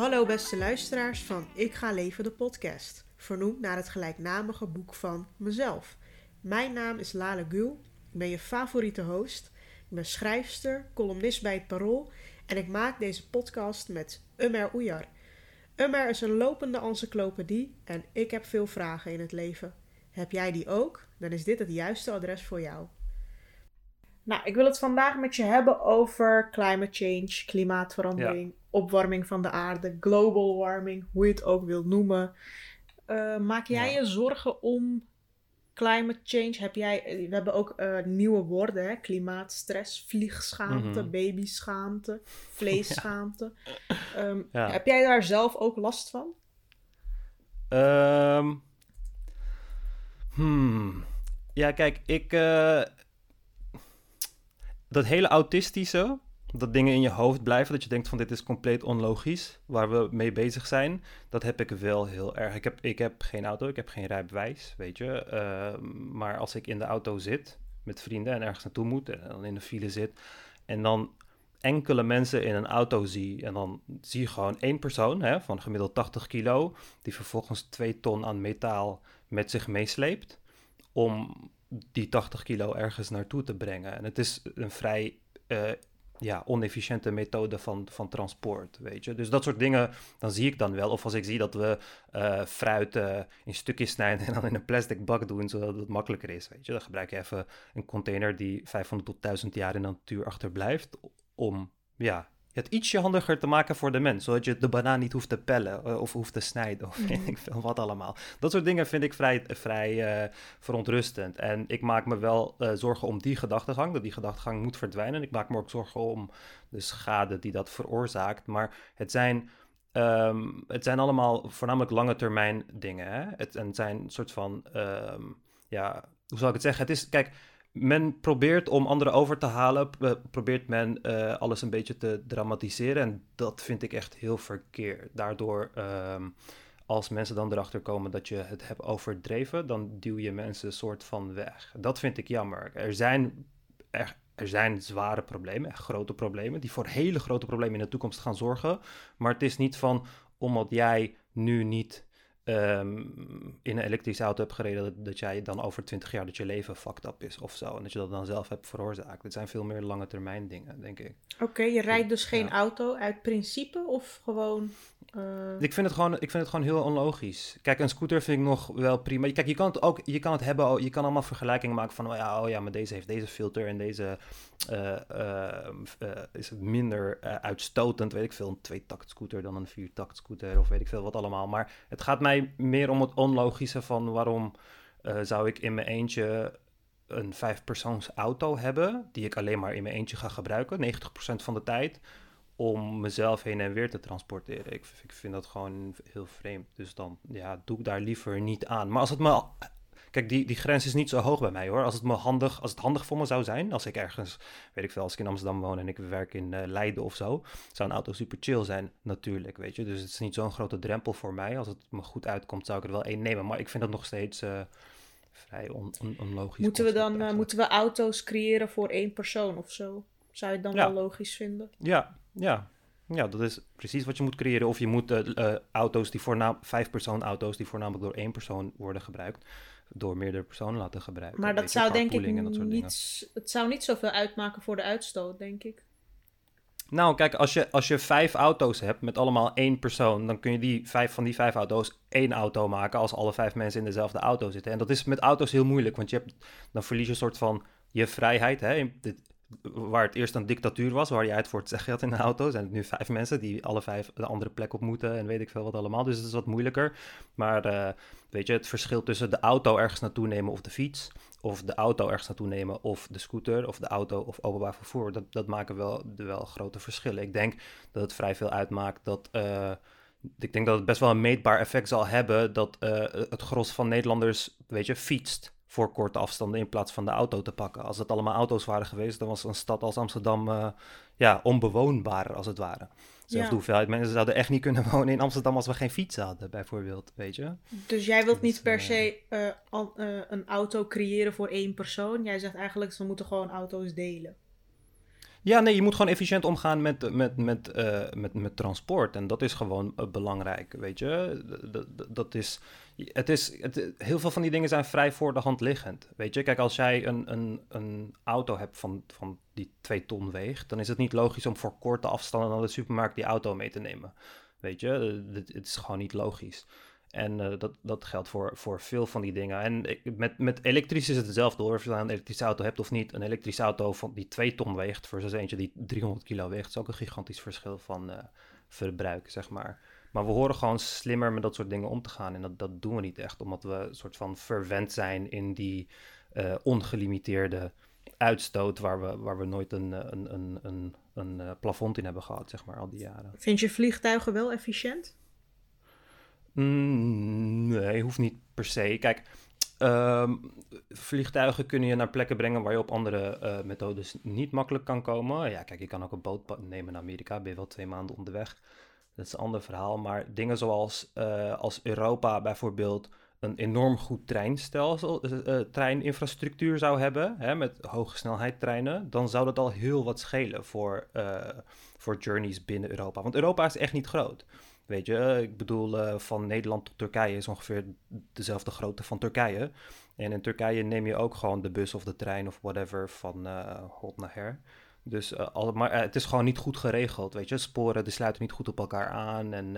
Hallo beste luisteraars van Ik ga leven de podcast, vernoemd naar het gelijknamige boek van mezelf. Mijn naam is Lale Gul, ik ben je favoriete host, ik ben schrijfster, columnist bij het Parool en ik maak deze podcast met Umer Oejar. Umer is een lopende encyclopedie en ik heb veel vragen in het leven. Heb jij die ook? Dan is dit het juiste adres voor jou. Nou, ik wil het vandaag met je hebben over climate change, klimaatverandering, opwarming van de aarde, global warming, hoe je het ook wilt noemen. Uh, maak jij je zorgen om climate change? Heb jij, we hebben ook uh, nieuwe woorden, hè? klimaatstress, vliegschaamte, mm babyschaamte, vleesschaamte. Ja. Um, ja. Heb jij daar zelf ook last van? Um, hmm. Ja, kijk, ik. Uh, dat hele autistische, dat dingen in je hoofd blijven, dat je denkt van dit is compleet onlogisch, waar we mee bezig zijn, dat heb ik wel heel erg. Ik heb, ik heb geen auto, ik heb geen rijbewijs, weet je. Uh, maar als ik in de auto zit met vrienden en ergens naartoe moet en dan in de file zit en dan enkele mensen in een auto zie en dan zie je gewoon één persoon hè, van gemiddeld 80 kilo, die vervolgens twee ton aan metaal met zich meesleept om die 80 kilo ergens naartoe te brengen. En het is een vrij uh, ja, onefficiënte methode van, van transport, weet je. Dus dat soort dingen, dan zie ik dan wel. Of als ik zie dat we uh, fruit uh, in stukjes snijden en dan in een plastic bak doen, zodat het makkelijker is, weet je. Dan gebruik je even een container die 500 tot 1000 jaar in de natuur achterblijft, om, ja, het ietsje handiger te maken voor de mens. Zodat je de banaan niet hoeft te pellen uh, of hoeft te snijden of weet ik veel wat allemaal. Dat soort dingen vind ik vrij, vrij uh, verontrustend. En ik maak me wel uh, zorgen om die gedachtegang, dat die gedachtegang moet verdwijnen. Ik maak me ook zorgen om de schade die dat veroorzaakt. Maar het zijn... Um, het zijn allemaal voornamelijk lange termijn dingen. Hè? Het, het zijn een soort van, um, ja, hoe zal ik het zeggen? Het is, kijk, men probeert om anderen over te halen, probeert men uh, alles een beetje te dramatiseren. En dat vind ik echt heel verkeerd. Daardoor, um, als mensen dan erachter komen dat je het hebt overdreven, dan duw je mensen een soort van weg. Dat vind ik jammer. Er zijn, er, zijn zware problemen, grote problemen, die voor hele grote problemen in de toekomst gaan zorgen. Maar het is niet van, omdat jij nu niet um, in een elektrische auto hebt gereden, dat, dat, jij dan over 20 jaar dat je leven fucked up is of zo. En dat je dat dan zelf hebt veroorzaakt. Het zijn veel meer lange termijn dingen, denk ik. Oké, je rijdt dus geen auto uit principe of gewoon uh... Ik, vind het gewoon, ik vind het gewoon heel onlogisch. Kijk, een scooter vind ik nog wel prima. Kijk, je kan het ook, je kan het hebben, je kan allemaal vergelijkingen maken van, oh ja, oh ja maar deze heeft deze filter en deze uh, uh, is minder uitstotend, weet ik veel, een twee-takt scooter dan een vier-takt scooter of weet ik veel wat allemaal. Maar het gaat mij meer om het onlogische van waarom zou ik in mijn eentje een vijfpersoons auto hebben, die ik alleen maar in mijn eentje ga gebruiken, 90% van de tijd om mezelf heen en weer te transporteren. Ik, ik, vind dat gewoon heel vreemd. Dus dan ja, doe ik daar liever niet aan. Maar als het me. Kijk, die, die grens is niet zo hoog bij mij hoor. Als het me handig, als het handig voor me zou zijn, als ik ergens, weet ik veel, als ik in Amsterdam woon en ik werk in uh, Leiden of zo, zou een auto super chill zijn, natuurlijk, weet je. Dus het is niet zo'n grote drempel voor mij. Als het me goed uitkomt, zou ik er wel één nemen. Maar ik vind dat nog steeds uh, vrij on, on, onlogisch. Moeten we dan uh, moeten we auto's creëren voor één persoon of zo? Zou je het dan ja. wel logisch vinden? Ja, ja. Ja, dat is precies wat je moet creëren. Of je moet uh, uh, auto's die voornaam, vijf persoon auto's die voornamelijk door één persoon worden gebruikt, door meerdere personen laten gebruiken. Maar dat zou denk ik niet, het zou niet zoveel uitmaken voor de uitstoot, denk ik. Nou, kijk, als je, als je vijf auto's hebt met allemaal één persoon, dan kun je die vijf van die vijf auto's één auto maken als alle vijf mensen in dezelfde auto zitten. En dat is met auto's heel moeilijk, want je hebt, dan verlies je een soort van je vrijheid. Hè? Waar het eerst een dictatuur was, waar je uit voor het zeggen had in de auto, zijn het nu vijf mensen die alle vijf de andere plek op moeten en weet ik veel wat allemaal. Dus het is wat moeilijker. Maar uh, weet je, het verschil tussen de auto ergens naartoe nemen of de fiets, of de auto ergens naartoe nemen of de scooter, of de auto of openbaar vervoer, dat, dat maken wel, wel grote verschillen. Ik denk dat het vrij veel uitmaakt dat. Uh, ik denk dat het best wel een meetbaar effect zal hebben dat uh, het gros van Nederlanders, weet je, fietst voor korte afstanden in plaats van de auto te pakken. Als het allemaal auto's waren geweest, dan was een stad als Amsterdam uh, ja, onbewoonbaar als het ware. Zelfs de hoeveelheid mensen zouden echt niet kunnen wonen in Amsterdam als we geen fiets hadden, bijvoorbeeld, weet je. Dus jij wilt niet per se uh, uh, een auto creëren voor één persoon. Jij zegt eigenlijk, ze moeten gewoon auto's delen. Ja, nee, je moet gewoon efficiënt omgaan met, met, met, met, met transport. En dat is gewoon belangrijk, weet je. Dat is, het is het, heel veel van die dingen zijn vrij voor de hand liggend, weet je. Kijk, als jij een, een, een auto hebt van, van die twee ton weegt... dan is het niet logisch om voor korte afstanden naar de supermarkt die auto mee te nemen. Weet je, het, het is gewoon niet logisch. En uh, dat, dat geldt voor, voor veel van die dingen. En met, met elektrisch is het hetzelfde hoor. Of je nou een elektrische auto hebt of niet. Een elektrische auto van, die 2 ton weegt versus eentje die 300 kilo weegt. is ook een gigantisch verschil van uh, verbruik, zeg maar. Maar we horen gewoon slimmer met dat soort dingen om te gaan. En dat, dat doen we niet echt, omdat we een soort van verwend zijn in die uh, ongelimiteerde uitstoot... waar we, waar we nooit een, een, een, een, een plafond in hebben gehad, zeg maar, al die jaren. Vind je vliegtuigen wel efficiënt? Mm, nee, hoeft niet per se. Kijk, um, vliegtuigen kunnen je naar plekken brengen waar je op andere uh, methodes niet makkelijk kan komen. Ja, kijk, je kan ook een boot nemen naar Amerika, ben je wel twee maanden onderweg. Dat is een ander verhaal. Maar dingen zoals uh, als Europa bijvoorbeeld een enorm goed treinstelsel, uh, treininfrastructuur zou hebben, hè, met hoge snelheid treinen, dan zou dat al heel wat schelen voor, voor journeys binnen Europa. Want Europa is echt niet groot. Weet je, ik bedoel, van Nederland tot Turkije is ongeveer dezelfde grootte van Turkije. En in Turkije neem je ook gewoon de bus of de trein of whatever van uh, hot naar her. Dus uh, het is gewoon niet goed geregeld, weet je. Sporen die sluiten niet goed op elkaar aan en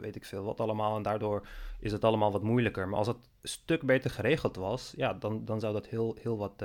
weet ik veel wat allemaal. En daardoor is het allemaal wat moeilijker. Maar als het een stuk beter geregeld was, ja, dan, dan zou dat heel, heel wat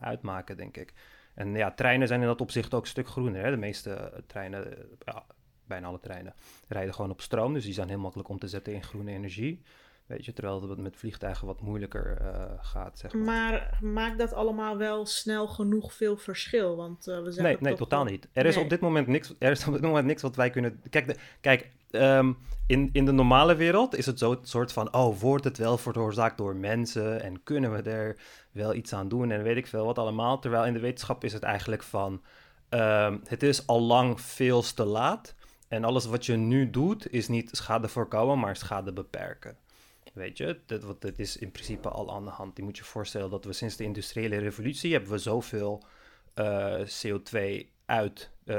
uitmaken, denk ik. En ja, treinen zijn in dat opzicht ook een stuk groener. Hè? De meeste treinen, ja, bijna alle treinen rijden gewoon op stroom. Dus die zijn heel makkelijk om te zetten in groene energie. Weet je, terwijl het met vliegtuigen wat moeilijker uh, gaat, zeg maar. Maar maakt dat allemaal wel snel genoeg veel verschil? Want uh, we zijn Nee, nee totaal niet. Er is, op dit moment niks, er is op dit moment niks wat wij kunnen... Kijk, de, kijk um, in, in de normale wereld is het zo het soort van... Oh, wordt het wel veroorzaakt door mensen? En kunnen we er wel iets aan doen? En weet ik veel wat allemaal. Terwijl in de wetenschap is het eigenlijk van... Um, het is al lang veel te laat... En alles wat je nu doet, is niet schade voorkomen, maar schade beperken. Weet je, dat, wat, dat is in principe al aan de hand. Je moet je voorstellen dat we sinds de industriële revolutie hebben we zoveel uh, eh, CO2 uit, uh,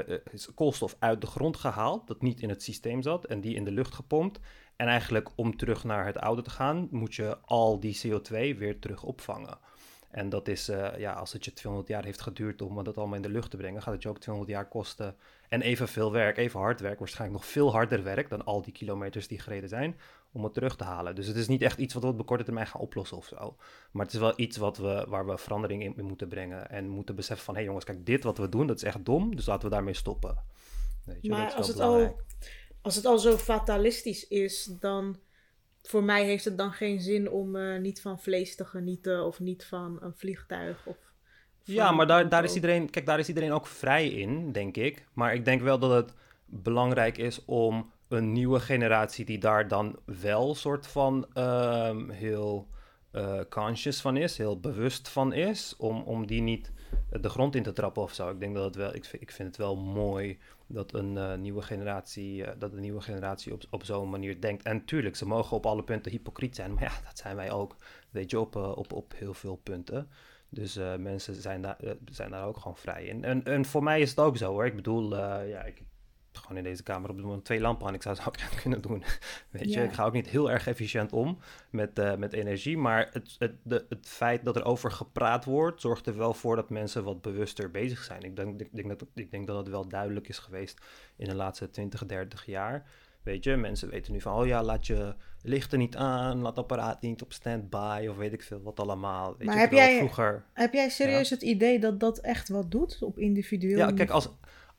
koolstof uit de grond gehaald, dat niet in het systeem zat en die in de lucht gepompt. En eigenlijk om terug naar het oude te gaan, moet je al die CO2 weer terug opvangen. En dat is, ja, als het je 200 jaar heeft geduurd om dat allemaal in de lucht te brengen, gaat het je ook 200 jaar kosten. En evenveel werk, even hard werk, waarschijnlijk nog veel harder werk dan al die kilometers die gereden zijn, om het terug te halen. Dus het is niet echt iets wat we op de korte termijn gaan oplossen of zo. Maar het is wel iets wat we, waar we verandering in, moeten brengen. En moeten beseffen van, hé hey jongens, kijk, dit wat we doen, dat is echt dom, dus laten we daarmee stoppen. Weet je, maar als het, al, als het al zo fatalistisch is, dan voor mij heeft het dan geen zin om uh, niet van vlees te genieten of niet van een vliegtuig. Of ja, maar daar, daar is iedereen, kijk, daar is iedereen ook vrij in, denk ik. Maar ik denk wel dat het belangrijk is om een nieuwe generatie die daar dan wel soort van um, heel uh, conscious van is, heel bewust van is, om, om die niet de grond in te trappen of zo. Ik denk dat het wel, ik, ik vind het wel mooi dat een uh, nieuwe generatie, dat een nieuwe generatie op, op zo'n manier denkt. En tuurlijk, ze mogen op alle punten hypocriet zijn, maar ja, dat zijn wij ook, weet je, op, op, op heel veel punten. Dus mensen zijn daar, zijn daar ook gewoon vrij in. En, en voor mij is het ook zo hoor. Ik bedoel, ja, ik, gewoon in deze kamer op het moment twee lampen aan. Ik zou het ook kunnen doen. Weet je, ik ga ook niet heel erg efficiënt om met, uh, met energie. Maar het, het, de, het feit dat er over gepraat wordt, zorgt er wel voor dat mensen wat bewuster bezig zijn. Ik denk, ik denk, dat, ik denk dat het wel duidelijk is geweest in de laatste 20, 30 jaar. Weet je, mensen weten nu van, oh ja, laat je lichten niet aan, laat apparaat niet op standby of weet ik veel wat allemaal. Weet maar je, heb, jij, vroeger, heb jij serieus het idee dat dat echt wat doet op individueel Ja, kijk, als,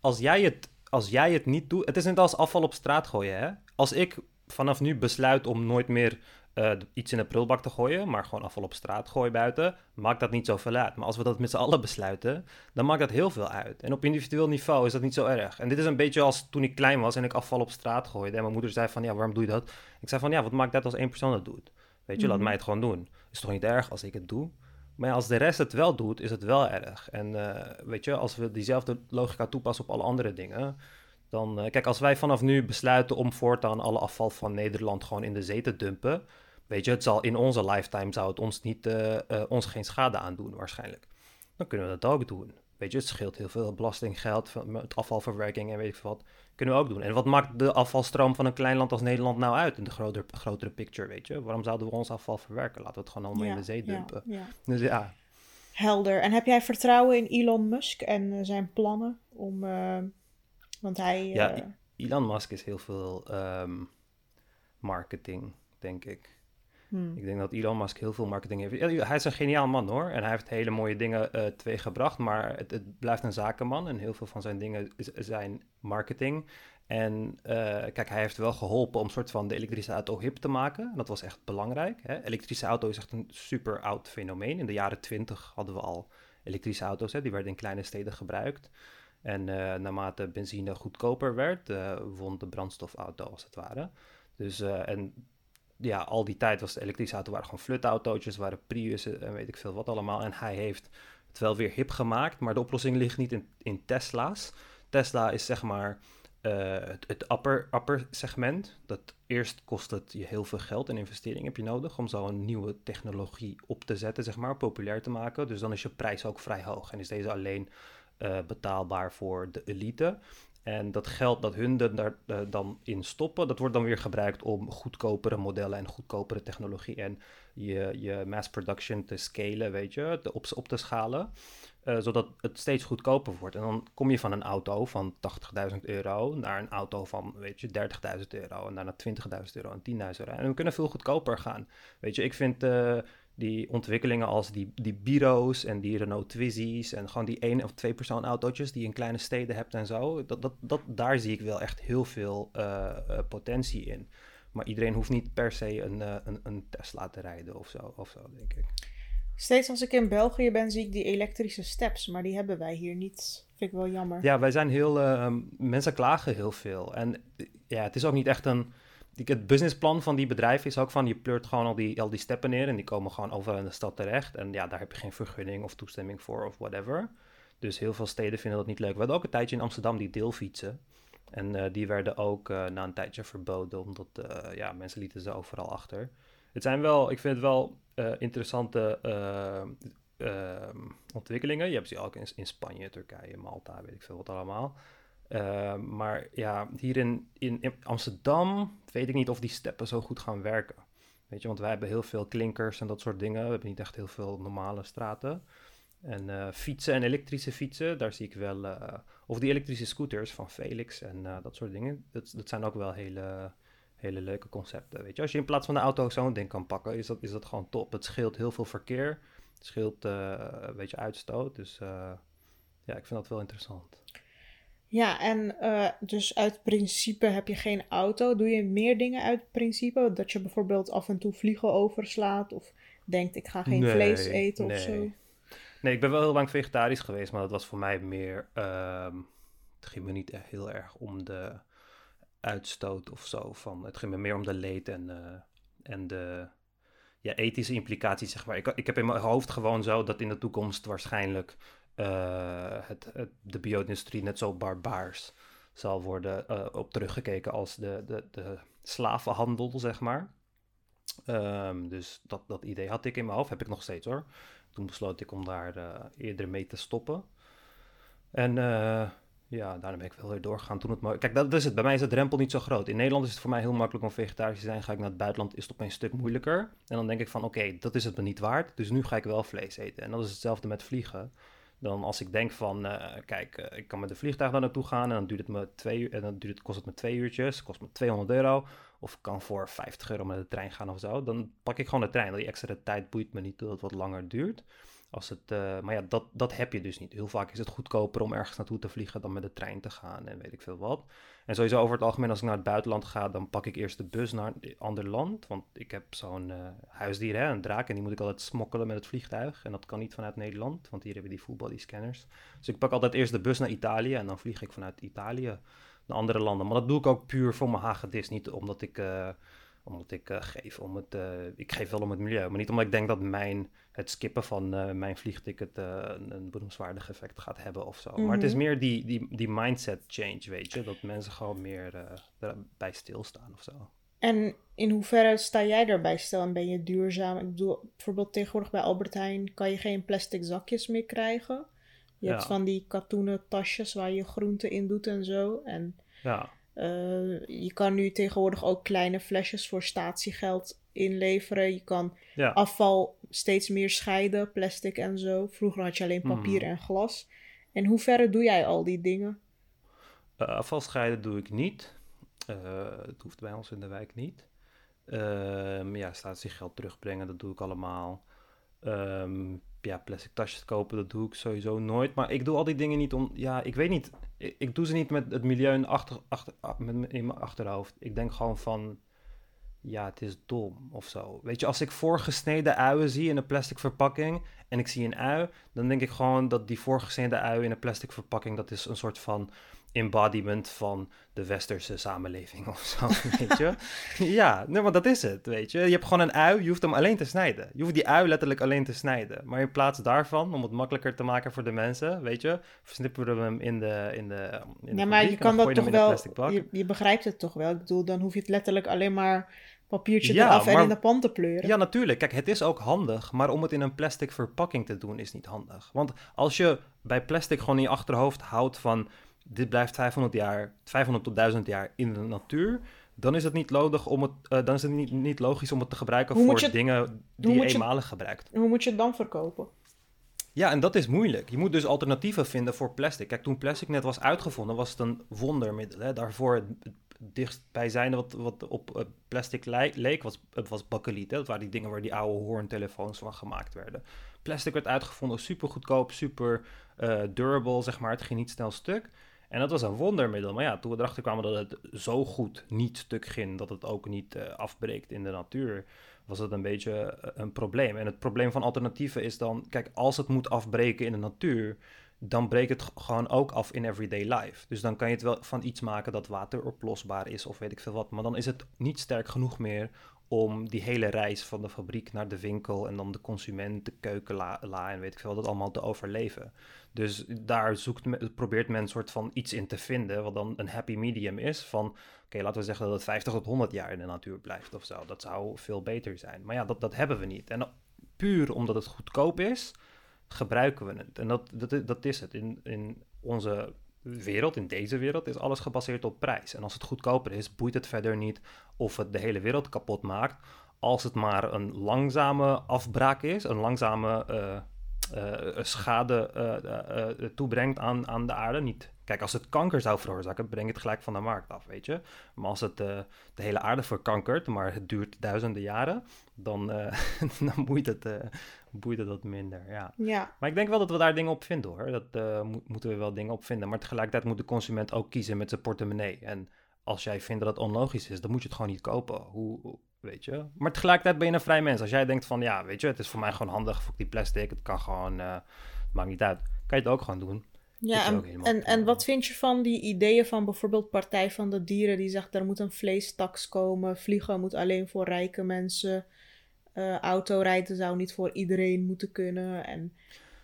als jij het als jij het niet doet. Het is net als afval op straat gooien. Hè? Als ik vanaf nu besluit om nooit meer uh, iets in de prullenbak te gooien, maar gewoon afval op straat gooien buiten, maakt dat niet zoveel uit. Maar als we dat met z'n allen besluiten, dan maakt dat heel veel uit. En op individueel niveau is dat niet zo erg. En dit is een beetje als toen ik klein was en ik afval op straat gooide. En mijn moeder zei van, ja, waarom doe je dat? Ik zei van, ja, wat maakt dat als één persoon dat doet? Weet je, laat mhm. mij het gewoon doen. Is toch niet erg als ik het doe? Maar als de rest het wel doet, is het wel erg. En uh, weet je, als we diezelfde logica toepassen op alle andere dingen, dan, uh, kijk, als wij vanaf nu besluiten om voortaan alle afval van Nederland gewoon in de zee te dumpen, weet je, het zal in onze lifetime zou het ons niet, uh, ons geen schade aandoen waarschijnlijk. Dan kunnen we dat ook doen. Weet je, het scheelt heel veel belastinggeld, met afvalverwerking en weet ik veel wat. Kunnen we ook doen. En wat maakt de afvalstroom van een klein land als Nederland nou uit in de grotere, grotere picture, weet je? Waarom zouden we ons afval verwerken? Laten we het gewoon allemaal in de zee dumpen. Ja, dus ja. Helder. En heb jij vertrouwen in Elon Musk en eh, zijn plannen om... Uh, want hij... Ja, uh... Elon Musk is heel veel um, marketing, denk ik. Hmm. Ik denk dat Elon Musk heel veel marketing heeft. Hij is een geniaal man hoor. En hij heeft hele mooie dingen uh, teweeggebracht. Maar het, het, blijft een zakenman. En heel veel van zijn dingen zijn marketing. En uh, kijk, hij heeft wel geholpen om soort van de elektrische auto hip te maken. Dat was echt belangrijk. Hè? Elektrische auto is echt een super oud fenomeen. In de jaren twintig hadden we al elektrische auto's. Hè? Die werden in kleine steden gebruikt. En uh, naarmate benzine goedkoper werd, won de brandstofauto als het ware. Dus, en ja, al die tijd was de elektrische auto waren gewoon flutautootjes, waren Priussen en weet ik veel wat allemaal. En hij heeft het wel weer hip gemaakt, maar de oplossing ligt niet in, in Tesla's. Tesla is zeg maar uh, het, het upper, upper segment. Dat eerst kost het je heel veel geld en investering heb je nodig om zo'n nieuwe technologie op te zetten, zeg maar, populair te maken. Dus dan is je prijs ook vrij hoog en is deze alleen uh, betaalbaar voor de elite. En dat geld dat hun daar uh, dan in stoppen, dat wordt dan weer gebruikt om goedkopere modellen en goedkopere technologie en je, je mass production te scalen, weet je, te op, op te schalen. Uh, zodat het steeds goedkoper wordt. En dan kom je van een auto van 80.000 euro naar een auto van, weet je, 30.000 euro. En daarna 20.000 euro en 10.000 euro. En we kunnen veel goedkoper gaan. Weet je, ik vind uh, die ontwikkelingen als die, die Biro's en die Renault Twizy's en gewoon die één of twee persoon autootjes die je in kleine steden hebt en zo, dat, dat, dat, daar zie ik wel echt heel veel uh, potentie in. Maar iedereen hoeft niet per se een, uh, een, een, Tesla te rijden of zo, of zo, denk ik. Steeds als ik in België ben, zie ik die elektrische steps, maar die hebben wij hier niet. Vind ik wel jammer. Ja, wij zijn heel. mensen klagen heel veel. En ja, het is ook niet echt een het businessplan van die bedrijven is ook van je pleurt gewoon al die, al die steppen neer en die komen gewoon overal in de stad terecht. En ja, daar heb je geen vergunning of toestemming voor of whatever. Dus heel veel steden vinden dat niet leuk. We hadden ook een tijdje in Amsterdam die deelfietsen. En uh, die werden ook uh, na een tijdje verboden, omdat uh, ja, mensen lieten ze overal achter. Het zijn wel, ik vind het wel interessante ontwikkelingen. Je hebt ze ook in, in Spanje, Turkije, Malta, weet ik veel wat allemaal. Uh, maar ja, hier in, in, Amsterdam weet ik niet of die steppen zo goed gaan werken. Weet je, want wij hebben heel veel klinkers en dat soort dingen. We hebben niet echt heel veel normale straten. En uh, fietsen en elektrische fietsen, daar zie ik wel. Uh, of die elektrische scooters van Felix en dat soort dingen. Dat, dat zijn ook wel hele, hele leuke concepten. Weet je, als je in plaats van de auto zo'n ding kan pakken, is dat, is dat gewoon top. Het scheelt heel veel verkeer. Het scheelt een beetje uitstoot. Dus ja, ik vind dat wel interessant. Ja, en uh, dus uit principe heb je geen auto. Doe je meer dingen uit principe? Dat je bijvoorbeeld af en toe vliegen overslaat of denkt ik ga geen vlees eten nee. of zo? Nee, ik ben wel heel lang vegetarisch geweest, maar dat was voor mij meer... Uh, het ging me niet echt heel erg om de uitstoot of zo. Van, het ging me meer om de leed en, uh, en de ja, ethische implicaties, zeg maar. Ik, ik heb in mijn hoofd gewoon zo dat in de toekomst waarschijnlijk het, het, de bio-industrie net zo barbaars zal worden uh, op teruggekeken als de, de, de slavenhandel, zeg maar. Um, dus dat, dat idee had ik in mijn hoofd, heb ik nog steeds hoor. Toen besloot ik om daar uh, eerder mee te stoppen. En ja, daarna ben ik wel weer doorgegaan toen het Kijk, dat is het. Bij mij is de drempel niet zo groot. In Nederland is het voor mij heel makkelijk om vegetarisch te zijn. Ga ik naar het buitenland, is het opeens een stuk moeilijker. En dan denk ik van, oké, dat is het me niet waard. Dus nu ga ik wel vlees eten. En dat is hetzelfde met vliegen. Dan als ik denk van, uh, kijk, uh, ik kan met de vliegtuig daar naartoe gaan en dan duurt het me twee en dan duurt het, kost het me twee uurtjes, kost me 200 euro. Of ik kan voor 50 euro met de trein gaan of zo. Dan pak ik gewoon de trein. Die extra tijd boeit me niet dat het wat langer duurt. Als het, uh, maar ja, dat, dat heb je dus niet. Heel vaak is het goedkoper om ergens naartoe te vliegen dan met de trein te gaan en weet ik veel wat. En sowieso over het algemeen, als ik naar het buitenland ga, dan pak ik eerst de bus naar een ander land. Want ik heb zo'n uh, huisdier, hè, een draak, en die moet ik altijd smokkelen met het vliegtuig. En dat kan niet vanuit Nederland, want hier hebben die full body scanners. Dus ik pak altijd eerst de bus naar Italië en dan vlieg ik vanuit Italië naar andere landen. Maar dat doe ik ook puur voor mijn hagedis, niet omdat ik... Uh, omdat ik uh, geef om het, uh, ik geef wel om het milieu, maar niet omdat ik denk dat mijn, het skippen van uh, mijn vliegticket een, een beroemswaardig effect gaat hebben of zo. Mm -hmm. Maar het is mhm. meer die, die, die mindset change, weet je, dat mensen gewoon meer bij stilstaan of zo. En in hoeverre sta jij daarbij stil en ben je duurzaam? Ik bedoel, bijvoorbeeld tegenwoordig bij Albert Heijn kan je geen plastic zakjes meer krijgen. Je hebt van die katoenen tasjes waar je groenten in doet en zo. En Ja, eh, je kan nu tegenwoordig ook kleine flesjes voor statiegeld inleveren. Je kan ja. afval steeds meer scheiden, plastic en zo. Vroeger had je alleen papier Mhm. en glas. In hoeverre doe jij al die dingen? Eh, afvalscheiden doe ik niet. Eh, het hoeft bij ons in de wijk niet. Ehm ja, statiegeld terugbrengen, dat doe ik allemaal. Ehm, ja, plastic tasjes kopen, dat doe ik sowieso nooit. Maar ik doe al die dingen niet om... Ja, ik weet niet. Ik, ik doe ze niet met het milieu in, achter, achter, in mijn achterhoofd. Ik denk gewoon van... Ja, het is dom of zo. Weet je, als ik voorgesneden uien zie in een plastic verpakking... en ik zie een ui, dan denk ik gewoon dat die voorgesneden ui in een plastic verpakking... dat is een soort van embodiment van de westerse samenleving of zo, weet je? Ja, nee, maar dat is het, weet je? Je hebt gewoon een ui, je hoeft hem alleen te snijden. Je hoeft die ui letterlijk alleen te snijden. Maar in plaats daarvan, om het makkelijker te maken voor de mensen, weet je, versnippen we hem in de in de in de ja, maar je fabriek kan dat toch in wel. Je, je begrijpt het toch wel? Ik bedoel, dan hoef je het letterlijk alleen maar papiertje Ja, eraf en in de pan te pleuren. Ja, natuurlijk. Kijk, het is ook handig, maar om het in een plastic verpakking te doen is niet handig. Want als je bij plastic gewoon in je achterhoofd houdt van dit blijft 500 jaar, 500 tot 1000 jaar in de natuur, dan is het niet nodig om het, eh, dan is het niet, niet logisch om het te gebruiken Hoe voor je- dingen die je eenmalig gebruikt. Hoe moet je het dan verkopen? Ja, en dat is moeilijk. Je moet dus alternatieven vinden voor plastic. Kijk, toen plastic net was uitgevonden, was het een wondermiddel. Hè? Daarvoor het dichtstbijzijnde wat, wat op eh, plastic leek, was, het was bakkeliet. Hè? Dat waren die dingen waar die oude hoorntelefoons van gemaakt werden. Plastic werd uitgevonden, super goedkoop, super eh, durable, zeg maar. Het ging niet snel stuk. En dat was een wondermiddel. Maar ja, toen we erachter kwamen dat het zo goed niet stuk ging, dat het ook niet eh, afbreekt in de natuur, was het een beetje eh, een probleem. En het probleem van alternatieven is dan, kijk, als het moet afbreken in de natuur, dan breekt het gewoon ook af in everyday life. Dus dan kan je het wel van iets maken dat wateroplosbaar is of weet ik veel wat. Maar dan is het niet sterk genoeg meer om die hele reis van de fabriek naar de winkel en dan de consument, de keukenla la en weet ik veel dat allemaal te overleven. Dus daar zoekt probeert men een soort van iets in te vinden, wat dan een happy medium is. Van, oké, laten we zeggen dat het 50 tot 100 jaar in de natuur blijft of zo. Dat zou veel beter zijn. Maar ja, dat, dat hebben we niet. En puur omdat het goedkoop is, gebruiken we het. En dat, dat, dat is het. In, in onze wereld, in deze wereld, is alles gebaseerd op prijs. En als het goedkoper is, boeit het verder niet of het de hele wereld kapot maakt. Als het maar een langzame afbraak is, een langzame eh, eh, schade eh, eh, toebrengt aan, aan de aarde. Niet, kijk, als het kanker zou veroorzaken, breng het gelijk van de markt af, weet je. Maar als het eh, de hele aarde verkankert, maar het duurt duizenden jaren, dan, eh, dan boeit, het, eh, boeit het wat minder, ja. Ja, Maar ik denk wel dat we daar dingen op vinden hoor. Dat mo- moeten we wel dingen op vinden. Maar tegelijkertijd moet de consument ook kiezen met zijn portemonnee. En als jij vindt dat het onlogisch is, dan moet je het gewoon niet kopen. Hoe, weet je? Maar tegelijkertijd ben je een vrij mens. Als jij denkt van, ja, weet je, het is voor mij gewoon handig voor die plastic. Het kan gewoon, het maakt niet uit. Kan je het ook gewoon doen. Ja en, en, en prima. wat vind je van die ideeën van bijvoorbeeld Partij van de Dieren die zegt er moet een vleestaks komen, vliegen moet alleen voor rijke mensen, eh autorijden zou niet voor iedereen moeten kunnen en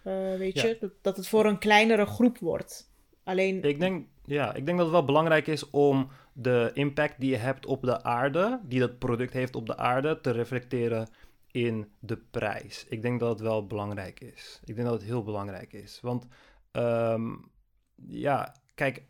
eh, weet Ja. je, dat, dat het voor een kleinere groep wordt. Alleen, Ik denk, ja, ik denk dat het wel belangrijk is om de impact die je hebt op de aarde, die dat product heeft op de aarde, te reflecteren in de prijs. Ik denk dat het wel belangrijk is. Ik denk dat het heel belangrijk is. Want ehm, ja, kijk,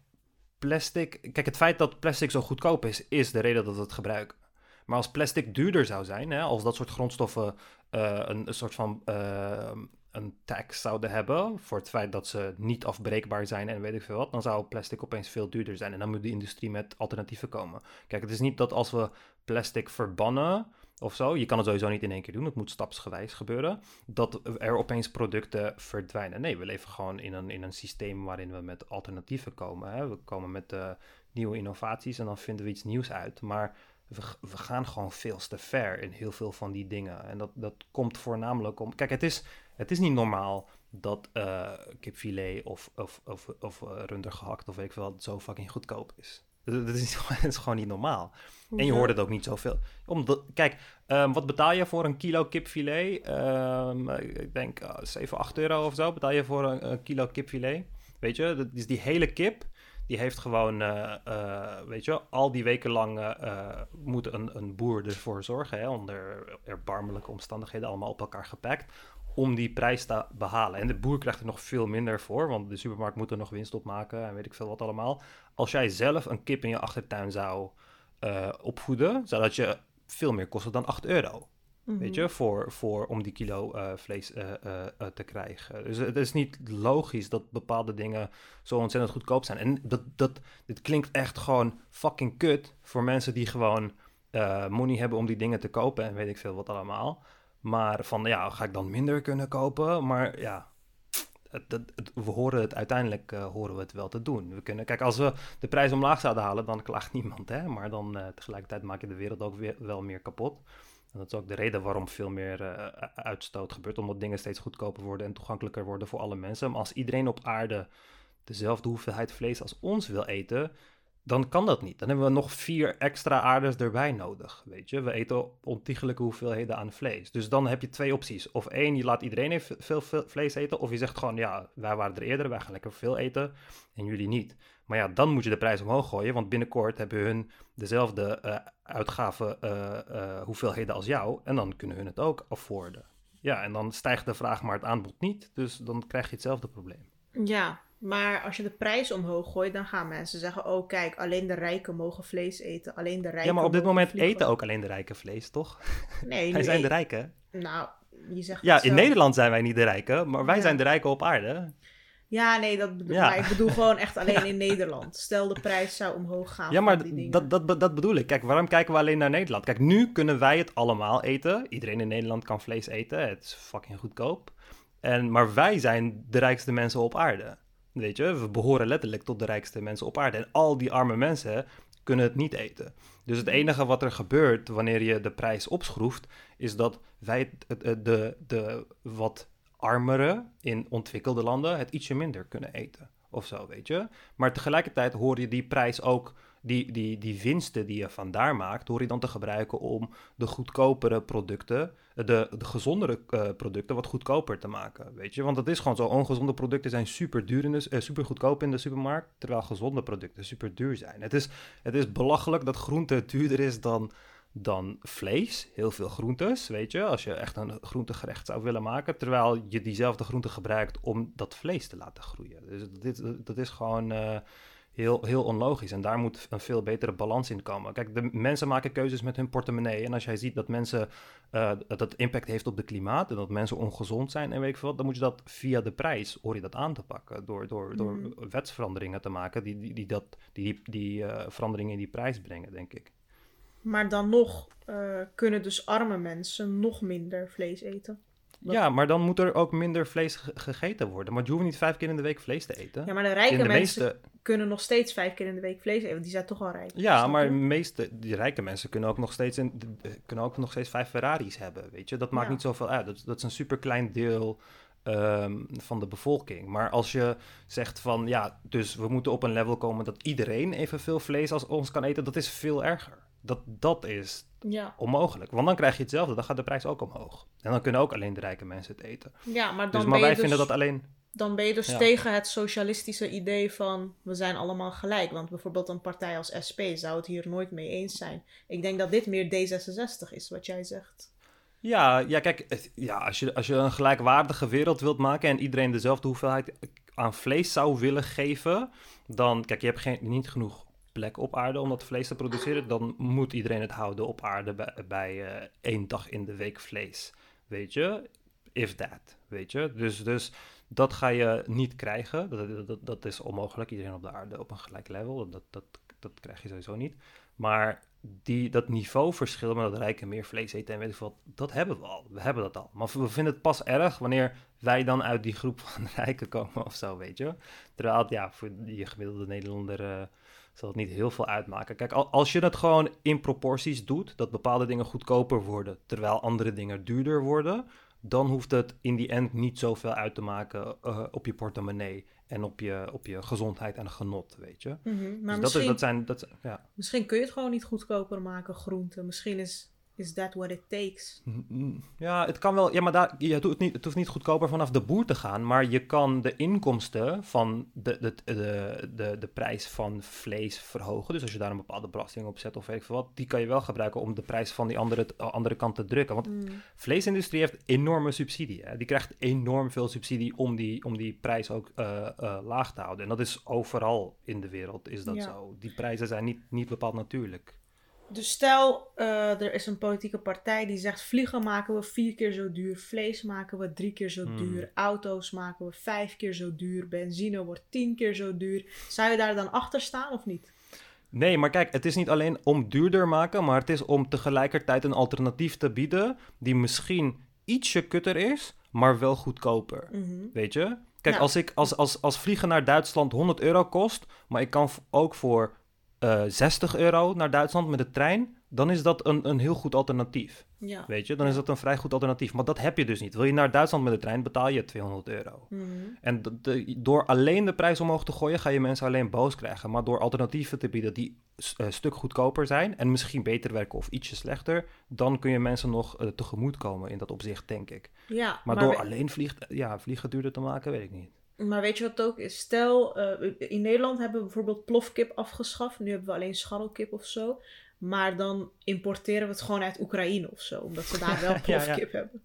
plastic. Kijk, het feit dat plastic zo goedkoop is, is de reden dat we het gebruiken. Maar als plastic duurder zou zijn, hè, als dat soort grondstoffen eh, een, een soort van eh, een tax zouden hebben voor het feit dat ze niet afbreekbaar zijn en weet ik veel wat, dan zou plastic opeens veel duurder zijn. En dan moet de industrie met alternatieven komen. Kijk, het is niet dat als we plastic verbannen of zo, je kan het sowieso niet in één keer doen, het moet stapsgewijs gebeuren, dat er opeens producten verdwijnen. Nee, we leven gewoon in een, in een systeem waarin we met alternatieven komen. Hè? We komen met eh, nieuwe innovaties en dan vinden we iets nieuws uit. Maar we, we gaan gewoon veel te ver in heel veel van die dingen. En dat, dat komt voornamelijk om. Kijk, het is, het is niet normaal dat eh kipfilet of, of, of, of eh, runder gehakt of weet ik veel zo fucking goedkoop is. Dat is, dat is gewoon niet normaal. En je hoort het ook niet zoveel. Omdat, kijk, ehm, wat betaal je voor een kilo kipfilet? Ehm, ik denk eh, 7, 8 euro of zo betaal je voor een, een kilo kipfilet. Weet je, dat is die hele kip. Die heeft gewoon, eh, eh, weet je, al die weken lang eh, moet een, een boer ervoor zorgen, hè, onder erbarmelijke omstandigheden, allemaal op elkaar gepakt, om die prijs te behalen. En de boer krijgt er nog veel minder voor, want de supermarkt moet er nog winst op maken en weet ik veel wat allemaal. Als jij zelf een kip in je achtertuin zou uh, opvoeden, zou dat je veel meer kosten dan 8 euro. Weet Mhm. je, voor, voor, om die kilo eh, vlees eh, eh, eh, te krijgen. Dus het is niet logisch dat bepaalde dingen zo ontzettend goedkoop zijn. En dat, dat, dit klinkt echt gewoon fucking kut voor mensen die gewoon eh, money hebben om die dingen te kopen en weet ik veel wat allemaal. Maar van ja, ga ik dan minder kunnen kopen? Maar ja, het, het- we horen het uiteindelijk eh, horen we het wel te doen. We kunnen, kijk, als we de prijs omlaag zouden halen, dan klaagt niemand. Hè? Maar dan eh, tegelijkertijd maak je de wereld ook weer, wel meer kapot. En dat is ook de reden waarom veel meer eh, uitstoot gebeurt. Omdat dingen steeds goedkoper worden en toegankelijker worden voor alle mensen. Maar als iedereen op aarde dezelfde hoeveelheid vlees als ons wil eten, dan kan dat niet. Dan hebben we nog vier extra aardes erbij nodig, weet je. We eten ontiegelijke hoeveelheden aan vlees. Dus dan heb je twee opties. Of één, je laat iedereen veel, vlees eten. Of je zegt gewoon, ja, wij waren er eerder, wij gaan lekker veel eten en jullie niet. Maar ja, dan moet je de prijs omhoog gooien, want binnenkort hebben hun dezelfde eh uitgaven eh, eh, hoeveelheden als jou. En dan kunnen hun het ook afforden. Ja, en dan stijgt de vraag, maar het aanbod niet. Dus dan krijg je hetzelfde probleem. Ja, maar als je de prijs omhoog gooit, dan gaan mensen zeggen: Oh, kijk, alleen de rijken mogen vlees eten. Alleen de rijken. Ja, maar op dit moment vliegen." eten ook alleen de rijken vlees, toch? Nee, Wij zijn de rijken. Nou, je zegt. Ja, in. Nederland zijn wij niet de rijken, maar wij Ja. zijn de rijken op aarde. Ja, nee, dat bedoel Ja. maar ik bedoel gewoon echt alleen in Nederland. Stel de prijs zou omhoog gaan. Ja, maar die dat, dat, dat bedoel ik. Kijk, waarom kijken we alleen naar Nederland? Kijk, nu kunnen wij het allemaal eten. Iedereen in Nederland kan vlees eten. Het is fucking goedkoop. En, maar wij zijn de rijkste mensen op aarde. Weet je, we behoren letterlijk tot de rijkste mensen op aarde. En al die arme mensen kunnen het niet eten. Dus het enige wat er gebeurt wanneer je de prijs opschroeft, is dat wij het- de, de wat armere in ontwikkelde landen het ietsje minder kunnen eten. Of zo, weet je. Maar tegelijkertijd hoor je die prijs ook, die, die, die winsten die je vandaar maakt, hoor je dan te gebruiken om de goedkopere producten, de, de gezondere eh, producten, wat goedkoper te maken. Weet je, want het is gewoon zo. Ongezonde producten zijn super duur in de, eh, super in de supermarkt, terwijl gezonde producten super duur zijn. Het is, het is belachelijk dat groente duurder is dan, dan vlees. Heel veel groentes, weet je, als je echt een groentegerecht zou willen maken, terwijl je diezelfde groente gebruikt om dat vlees te laten groeien. Dus dit, dat is gewoon eh, heel, heel onlogisch en daar moet een veel betere balans in komen. Kijk, de mensen maken keuzes met hun portemonnee en als jij ziet dat mensen eh, dat impact heeft op de klimaat en dat mensen ongezond zijn en weet ik veel wat, dan moet je dat via de prijs, hoor je dat aan te pakken, door, door, door Mhm. wetsveranderingen te maken die, die, die, dat, die, die, eh, veranderingen in die prijs brengen, denk ik. Maar dan nog eh, kunnen dus arme mensen nog minder vlees eten. Ja, maar dan moet er ook minder vlees ge- gegeten worden. Maar je hoeft niet vijf keer in de week vlees te eten. Ja, maar de rijke de mensen meeste, kunnen nog steeds vijf keer in de week vlees eten. Want die zijn toch al rijk. ja, maar de meeste, die rijke mensen kunnen ook nog steeds, in, kunnen ook nog steeds vijf Ferraris hebben, weet je. Dat maakt Ja. niet zoveel uit. Dat, dat is een super klein deel ehm, van de bevolking. Maar als je zegt van, ja, dus we moeten op een level komen dat iedereen evenveel vlees als ons kan eten, dat is veel erger. Dat, dat is Ja. onmogelijk. Want dan krijg je hetzelfde, dan gaat de prijs ook omhoog. En dan kunnen ook alleen de rijke mensen het eten. ja, maar dan Dus, maar wij dus... vinden dat alleen... Dan ben je dus Ja. tegen het socialistische idee van we zijn allemaal gelijk. Want bijvoorbeeld een partij als SP zou het hier nooit mee eens zijn. Ik denk dat dit meer D66 is, wat jij zegt. Ja, ja kijk, het- ja, als, je, als je een gelijkwaardige wereld wilt maken en iedereen dezelfde hoeveelheid aan vlees zou willen geven, dan, kijk, je hebt geen, niet genoeg plek op aarde om dat vlees te produceren, dan moet iedereen het houden op aarde bij, bij eh, één dag in de week vlees, weet je? If that, weet je? Dus, dus dat ga je niet krijgen, dat, dat, dat is onmogelijk, iedereen op de aarde op een gelijk level, dat, dat, dat krijg je sowieso niet. Maar die, dat niveauverschil met dat rijken meer vlees eten en weet ik wat, dat hebben we al. We hebben dat al. Maar we vinden het pas erg wanneer wij dan uit die groep van rijken komen of zo, weet je. Terwijl, ja, voor die gemiddelde Nederlander eh, zal het niet heel veel uitmaken. Kijk, al- als je het gewoon in proporties doet, dat bepaalde dingen goedkoper worden, terwijl andere dingen duurder worden, dan hoeft het in die end niet zoveel uit te maken eh, op je portemonnee en op je, op je gezondheid en genot, weet je. Maar Dus dat, is, dat zijn, dat, ja. misschien kun je het gewoon niet goedkoper maken, groenten. Misschien is, is that what it takes? Ja, het kan wel. Ja, maar daar, je doet het, niet, het hoeft niet goedkoper vanaf de boer te gaan. Maar je kan de inkomsten van de, de, de, de, de prijs van vlees verhogen. Dus als je daar een bepaalde belasting op zet of weet ik veel wat, die kan je wel gebruiken om de prijs van die andere, andere kant te drukken. Want Mm. vleesindustrie heeft enorme subsidie. Hè? Die krijgt enorm veel subsidie om die, om die prijs ook eh, eh, laag te houden. En dat is overal in de wereld is dat Ja. zo. Die prijzen zijn niet, niet bepaald natuurlijk. Dus stel, eh, er is een politieke partij die zegt: vliegen maken we vier keer zo duur, vlees maken we drie keer zo Hmm. duur, auto's maken we vijf keer zo duur, benzine wordt tien keer zo duur. Zou je daar dan achter staan of niet? Nee, maar kijk, het is niet alleen om duurder maken, maar het is om tegelijkertijd een alternatief te bieden die misschien ietsje kutter is, maar wel goedkoper. Mhm. Weet je? Kijk, Ja. als, ik, als, als, als vliegen naar Duitsland 100 euro kost, maar ik kan ook voor eh 60 euro naar Duitsland met de trein, dan is dat een, een heel goed alternatief. Ja. Weet je? Dan is dat een vrij goed alternatief. Maar dat heb je dus niet. Wil je naar Duitsland met de trein, betaal je 200 euro. Mhm. En de- de- door alleen de prijs omhoog te gooien, ga je mensen alleen boos krijgen. Maar door alternatieven te bieden die s- een stuk goedkoper zijn en misschien beter werken of ietsje slechter, dan kun je mensen nog eh, tegemoet komen in dat opzicht, denk ik. Ja, Maar, door we- alleen vlieg, ja, vliegen duurder te maken, weet ik niet. Maar weet je wat het ook is? Stel, eh, in Nederland hebben we bijvoorbeeld plofkip afgeschaft. Nu hebben we alleen scharrelkip of zo. Maar dan importeren we het gewoon uit Oekraïne of zo. Omdat ze daar wel Ja, ja. plofkip hebben.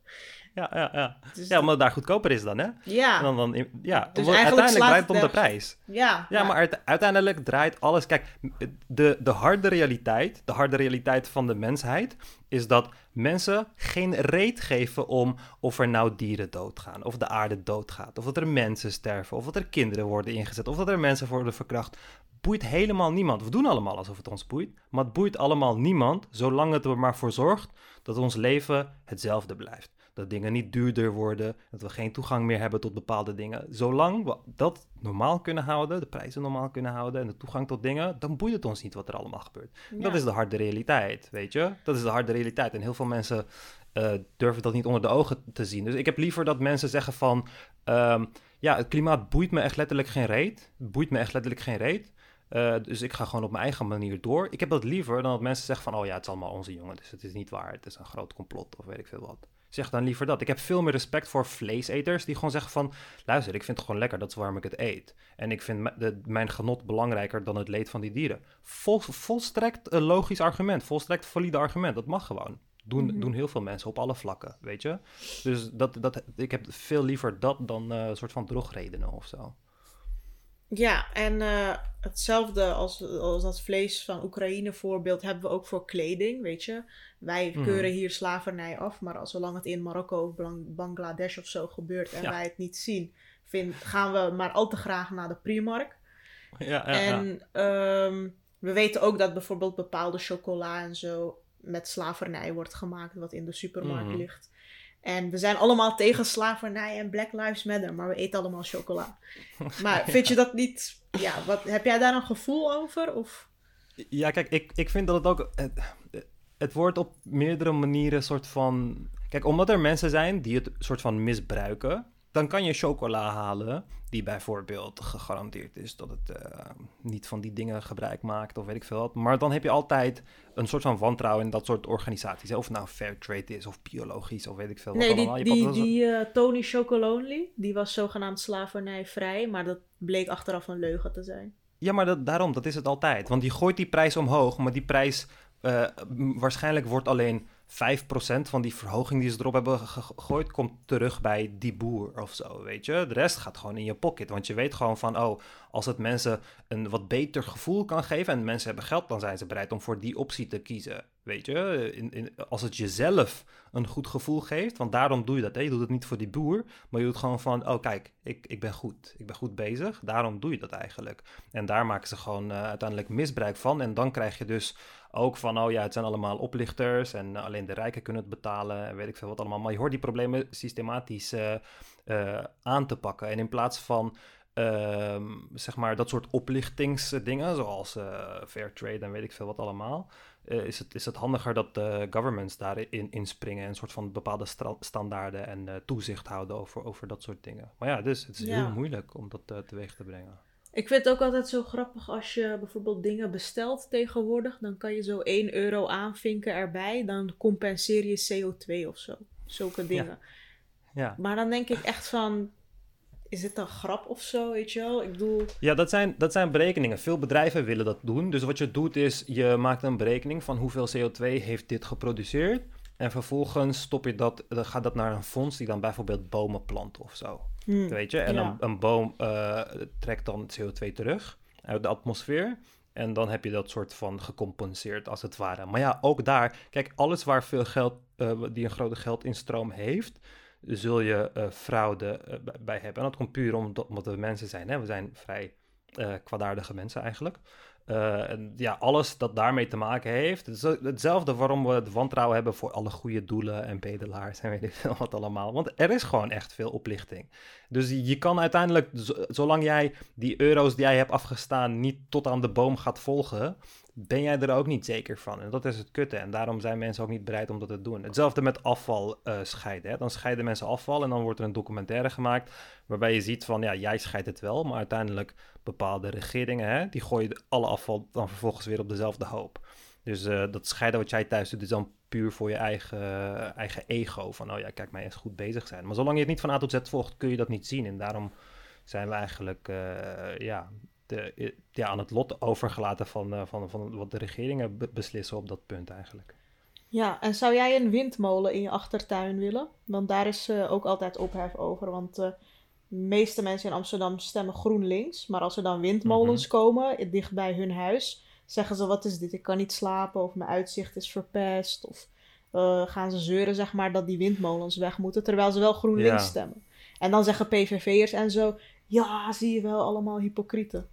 Ja, ja, ja. Dus ja omdat het daar goedkoper is dan, hè? ja, En dan, dan, ja, Dus uiteindelijk draait het om de prijs. ja, Ja, maar uite- uiteindelijk draait alles. Kijk, de, de harde realiteit, de harde realiteit van de mensheid, is dat mensen geen reet geven om of er nou dieren doodgaan, of de aarde doodgaat, of dat er mensen sterven, of dat er kinderen worden ingezet, of dat er mensen worden verkracht. Boeit helemaal niemand. We doen allemaal alsof het ons boeit, maar het boeit allemaal niemand, zolang het er maar voor zorgt dat ons leven hetzelfde blijft. Dat dingen niet duurder worden, dat we geen toegang meer hebben tot bepaalde dingen. Zolang we dat normaal kunnen houden, de prijzen normaal kunnen houden en de toegang tot dingen, dan boeit het ons niet wat er allemaal gebeurt. Ja. Dat is de harde realiteit, weet je? Dat is de harde realiteit. En heel veel mensen eh, durven dat niet onder de ogen te zien. Dus ik heb liever dat mensen zeggen van, ehm, ja, het klimaat boeit me echt letterlijk geen reet. Boeit me echt letterlijk geen reet. Eh, dus ik ga gewoon op mijn eigen manier door. Ik heb dat liever dan dat mensen zeggen van... oh ja, het is allemaal onze jongen, dus het is niet waar. Het is een groot complot of weet ik veel wat. Zeg dan liever dat. Ik heb veel meer respect voor vleeseters die gewoon zeggen van... luister, ik vind het gewoon lekker, dat is waarom ik het eet. En ik vind de, mijn genot belangrijker dan het leed van die dieren. Vol, volstrekt een logisch argument, volstrekt valide argument. Dat mag gewoon. Doen, Mhm. doen heel veel mensen op alle vlakken, weet je? Dus dat, dat, ik heb veel liever dat dan eh, een soort van drogredenen of zo. Ja, en eh, hetzelfde als, als dat vlees van Oekraïne voorbeeld hebben we ook voor kleding, weet je. Wij Mhm. keuren hier slavernij af, maar als zolang het in Marokko of Bang- Bangladesh of zo gebeurt en Ja. wij het niet zien, vind, gaan we maar al te graag naar de Primark. Ja, ja, ja. en ehm, we weten ook dat bijvoorbeeld bepaalde chocola en zo met slavernij wordt gemaakt, wat in de supermarkt Mhm. ligt. En we zijn allemaal tegen slavernij en Black Lives Matter, maar we eten allemaal chocola. Maar vind je dat niet... Ja, wat, heb jij daar een gevoel over? Of... Ja, kijk, ik, ik vind dat het ook. Het, het wordt op meerdere manieren soort van. Kijk, omdat er mensen zijn die het soort van misbruiken, dan kan je chocola halen die bijvoorbeeld gegarandeerd is dat het eh, niet van die dingen gebruik maakt of weet ik veel wat. Maar dan heb je altijd een soort van wantrouwen in dat soort organisaties. hè. Of het nou fair trade is of biologisch of weet ik veel wat Nee, allemaal. die, Je die, zo- die eh, Tony Chocolonely, die was zogenaamd slavernijvrij, maar dat bleek achteraf een leugen te zijn. Ja, maar dat, daarom, dat is het altijd. Want die gooit die prijs omhoog, maar die prijs eh, waarschijnlijk wordt alleen 5% van die verhoging die ze erop hebben ge- gegooid, komt terug bij die boer of zo, weet je. De rest gaat gewoon in je pocket, want je weet gewoon van, oh, als het mensen een wat beter gevoel kan geven en mensen hebben geld, dan zijn ze bereid om voor die optie te kiezen, weet je. In, in, als het jezelf een goed gevoel geeft, want daarom doe je dat, hè. Je doet het niet voor die boer, maar je doet gewoon van, oh, kijk, ik, ik ben goed, ik ben goed bezig, daarom doe je dat eigenlijk. En daar maken ze gewoon eh, uiteindelijk misbruik van. En dan krijg je dus ook van, oh ja, het zijn allemaal oplichters en alleen de rijken kunnen het betalen en weet ik veel wat allemaal. Maar je hoort die problemen systematisch eh, eh, aan te pakken. En in plaats van, ehm, zeg maar, dat soort oplichtingsdingen, zoals eh fair trade en weet ik veel wat allemaal, is, het, is het handiger dat de governments daarin inspringen en een soort van bepaalde standaarden en toezicht houden over, over dat soort dingen. Maar ja, dus het is Ja. heel moeilijk om dat teweeg te brengen. Ik vind het ook altijd zo grappig als je bijvoorbeeld dingen bestelt tegenwoordig. Dan kan je zo 1 euro aanvinken erbij. Dan compenseer je CO2 of zo. Zulke dingen. Ja. Maar dan denk ik echt van... Is dit een grap of zo, weet je wel? Ik bedoel... Ja, dat zijn, dat zijn berekeningen. Veel bedrijven willen dat doen. Dus wat je doet is, je maakt een berekening van hoeveel CO2 heeft dit geproduceerd. En vervolgens stop je dat, gaat dat naar een fonds die dan bijvoorbeeld bomen plant of zo. Hmm, Weet je? En Ja. een, een boom eh, trekt dan CO2 terug uit de atmosfeer. En dan heb je dat soort van gecompenseerd als het ware. Maar ja, ook daar, kijk, alles waar veel geld, eh, die een grote geldinstroom heeft, zul je eh, fraude bij- hebben. En dat komt puur omdat, omdat we mensen zijn. Hè? We zijn vrij kwaadaardige mensen eigenlijk. Eh, en ja, alles dat daarmee te maken heeft. Hetzelfde waarom we het wantrouwen hebben voor alle goede doelen en bedelaars en weet ik veel wat allemaal. Want er is gewoon echt veel oplichting. Dus je kan uiteindelijk, zolang jij die euro's die jij hebt afgestaan niet tot aan de boom gaat volgen, ben jij er ook niet zeker van. En dat is het kutte. En daarom zijn mensen ook niet bereid om dat te doen. Hetzelfde met afval eh, scheiden. Hè. Dan scheiden mensen afval en dan wordt er een documentaire gemaakt waarbij je ziet van, ja, jij scheidt het wel, maar uiteindelijk bepaalde regeringen, hè, die gooien alle afval dan vervolgens weer op dezelfde hoop. Dus eh, dat scheiden wat jij thuis doet is dan puur voor je eigen, eigen ego. Van, oh ja, kijk, mij eens goed bezig zijn. Maar zolang je het niet van A tot Z volgt, kun je dat niet zien. En daarom zijn we eigenlijk eh, ja, de, ja, aan het lot overgelaten van, eh, van, van wat de regeringen be- beslissen op dat punt eigenlijk. Ja, en zou jij een windmolen in je achtertuin willen? Want daar is eh, ook altijd ophef over. Want eh, de meeste mensen in Amsterdam stemmen GroenLinks. Maar als er dan windmolens komen eh, dicht bij hun huis, zeggen ze: Wat is dit? Ik kan niet slapen. Of mijn uitzicht is verpest. Of gaan ze zeuren, zeg maar, dat die windmolens weg moeten. Terwijl ze wel GroenLinks Ja. stemmen. En dan zeggen PVV'ers en zo: Ja, zie je wel, allemaal hypocrieten.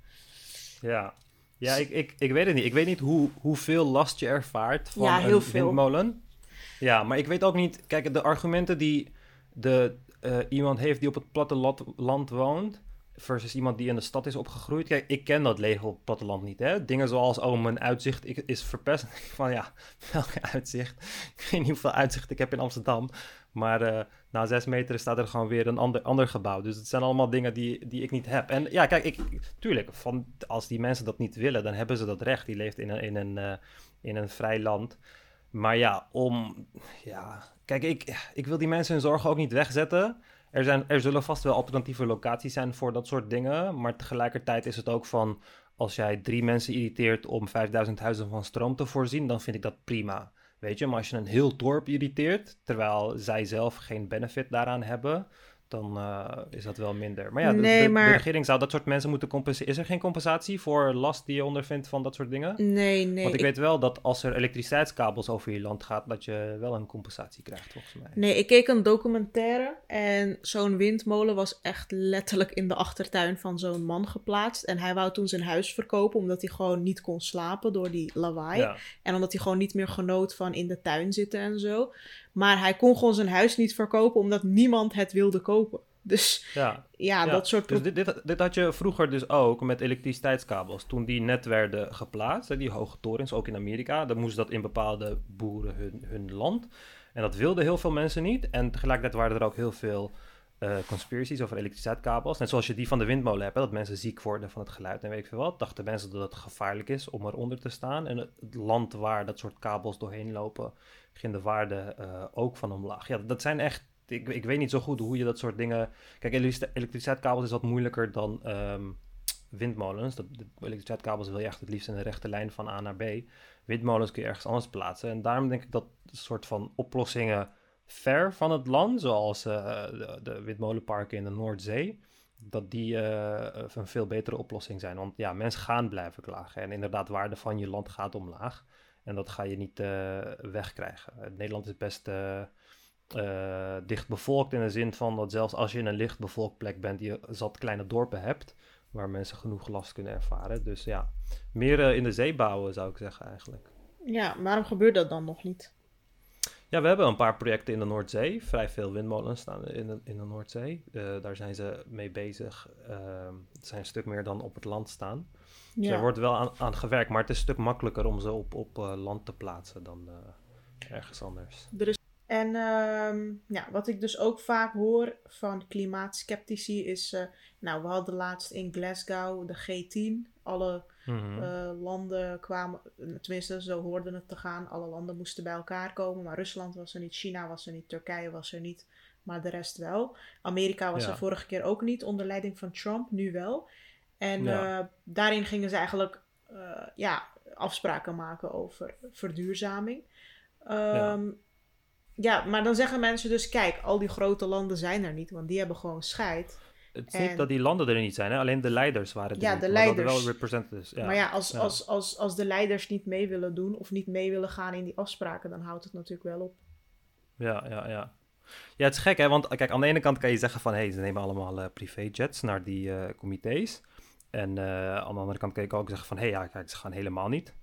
Ja, ja ik, ik, ik weet het niet. Ik weet niet hoe, hoeveel last je ervaart van Ja, heel een veel. windmolen. Ja, maar ik weet ook niet... Kijk, de argumenten die de, eh, iemand heeft die op het platteland woont... versus iemand die in de stad is opgegroeid. Kijk, ik ken dat label op het platteland niet, hè. Dingen zoals, oh, mijn uitzicht is verpest. Van ja, welke uitzicht? Ik weet niet hoeveel uitzicht ik heb in Amsterdam. Maar eh, na zes meter staat er gewoon weer een ander, ander gebouw. Dus het zijn allemaal dingen die, die ik niet heb. En ja, kijk, ik, tuurlijk, van, als die mensen dat niet willen, dan hebben ze dat recht. Die leeft in een, in een, eh, in een vrij land. Maar ja, om. Ja, kijk, ik, ik wil die mensen hun zorgen ook niet wegzetten. Er, zijn, er zullen vast wel alternatieve locaties zijn voor dat soort dingen. Maar tegelijkertijd is het ook van. Als jij drie mensen irriteert om 5000 huizen van stroom te voorzien, dan vind ik dat prima. Weet je, maar als je een heel dorp irriteert, terwijl zij zelf geen benefit daaraan hebben, dan eh, is dat wel minder. Maar ja, de, Nee, de- de maar- regering zou dat soort mensen moeten compenseren. Is er geen compensatie voor last die je ondervindt van dat soort dingen? Nee, nee. Want ik, ik- weet wel dat als er elektriciteitskabels over je land gaat, dat je wel een compensatie krijgt, volgens mij. Nee, ik keek een documentaire en zo'n windmolen was echt letterlijk in de achtertuin van zo'n man geplaatst. En hij wou toen zijn huis verkopen omdat hij gewoon niet kon slapen door die lawaai. Ja, En omdat hij gewoon niet meer genoot van in de tuin zitten en zo. Maar hij kon gewoon zijn huis niet verkopen omdat niemand het wilde kopen. Dus ja. ja, Ja, dat soort... Dus dit, dit, dit had je vroeger dus ook met elektriciteitskabels. Toen die net werden geplaatst, die hoge torens, ook in Amerika, dan moest dat in bepaalde boeren hun, hun land. En dat wilden heel veel mensen niet. En tegelijkertijd waren er ook heel veel eh conspiracies over elektriciteitskabels. Net zoals je die van de windmolen hebt, hè, dat mensen ziek worden van het geluid en weet ik veel wat. Dachten mensen dat het gevaarlijk is om eronder te staan. En het, land waar dat soort kabels doorheen lopen, ging de waarde eh, ook van omlaag. Ja, dat zijn echt... Ik, ik weet niet zo goed hoe je dat soort dingen... Kijk, elektrici- elektriciteitskabels is wat moeilijker dan ehm, windmolens. Dat, de elektriciteitskabels wil je echt het liefst in een rechte lijn van A naar B. Windmolens kun je ergens anders plaatsen. En daarom denk ik dat soort van oplossingen ver van het land, zoals eh, de, de in de Noordzee, dat die eh, een veel betere oplossing zijn. Want ja, mensen gaan blijven klagen. En inderdaad, waarde van je land gaat omlaag. En dat ga je niet eh, wegkrijgen. Nederland is best eh, eh, dicht bevolkt in de zin van dat zelfs als je in een licht bevolkt plek bent, je zat kleine dorpen hebt waar mensen genoeg last kunnen ervaren. Dus ja, meer in de zee bouwen zou ik zeggen eigenlijk. Ja, waarom gebeurt dat dan nog niet? Ja, we hebben een paar projecten in de Noordzee. Vrij veel windmolens staan in de, in de Noordzee. Eh, daar zijn ze mee bezig. Ehm, het zijn een stuk meer dan op het land staan. Dus Ja. er wordt wel aan, aan gewerkt, maar het is een stuk makkelijker om ze op, op eh, land te plaatsen dan eh, ergens anders. En ehm, ja, wat ik dus ook vaak hoor van klimaatskeptici is... nou, we hadden laatst in Glasgow de G10. Alle Mhm. eh, landen kwamen, tenminste zo hoorden het te gaan. Alle landen moesten bij elkaar komen. Maar Rusland was er niet, China was er niet, Turkije was er niet. Maar de rest wel. Amerika was Ja. er vorige keer ook niet, onder leiding van Trump, nu wel. En Ja. eh, daarin gingen ze eigenlijk eh, ja, afspraken maken over verduurzaming. Ehm, ja. maar dan zeggen mensen dus: kijk, al die grote landen zijn er niet, want die hebben gewoon scheid. Het is en- niet dat die landen er niet zijn, hè? alleen de leiders waren er Ja, niet. de leiders. wel representatives. Ja. maar ja, als, ja. Als, als, als de leiders niet mee willen doen of niet mee willen gaan in die afspraken, dan houdt het natuurlijk wel op. Ja, ja, ja. Ja, het is gek, hè? Want kijk, aan de ene kant kan je zeggen van... hé, hey, ze nemen allemaal eh, privéjets naar die eh, comité's. En eh, aan de andere kant kan ik ook zeggen van... hé, hey, ja, kijk, ze gaan helemaal niet.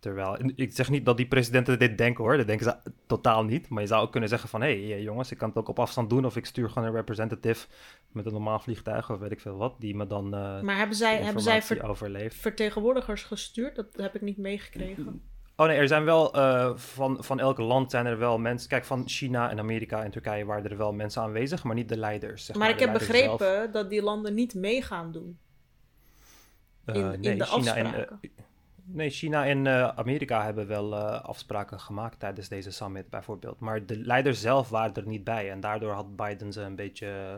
Terwijl, en ik zeg niet dat die presidenten dit denken, hoor. Dat denken ze totaal niet. Maar je zou ook kunnen zeggen van... hé, hey, jongens, ik kan het ook op afstand doen... of ik stuur gewoon een representative met een normaal vliegtuig... of weet ik veel wat, die me dan eh Maar hebben zij, hebben zij informatie ver- overleeft. vertegenwoordigers gestuurd? Dat heb ik niet meegekregen. Oh nee, er zijn wel eh, van, van elk land zijn er wel mensen. Kijk, van China en Amerika en Turkije waren er wel mensen aanwezig, maar niet de leiders. Zeg maar ik De heb zelf. begrepen dat die landen niet mee gaan doen. Eh, in- nee, de China en, afspraken. eh, nee, China en eh, Amerika hebben wel eh, afspraken gemaakt tijdens deze summit bijvoorbeeld. Maar de leiders zelf waren er niet bij. En daardoor had Biden ze een beetje eh,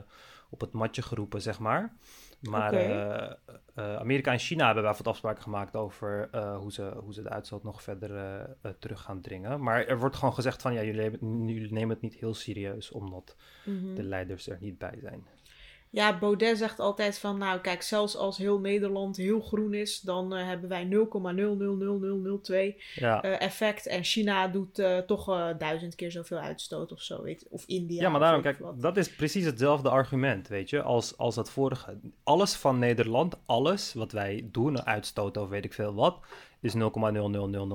op het matje geroepen, zeg maar. Maar Amerika en China hebben wel wat afspraken gemaakt over hoe, ze, hoe ze de uitstoot nog verder terug gaan dringen. Maar er wordt gewoon gezegd van ja, jullie nemen het niet heel serieus omdat Mhm. de leiders er niet bij zijn. Ja, Baudet zegt altijd van, nou kijk, zelfs als heel Nederland heel groen is, dan eh, hebben wij 0,000002 Ja. eh, effect. En China doet eh, toch duizend keer zoveel uitstoot of zo, weet. Of India. Ja, maar daarom, kijk, wat. dat is precies hetzelfde argument, weet je, als, als dat vorige. Alles van Nederland, alles wat wij doen, uitstoten of weet ik veel wat, is 0,0000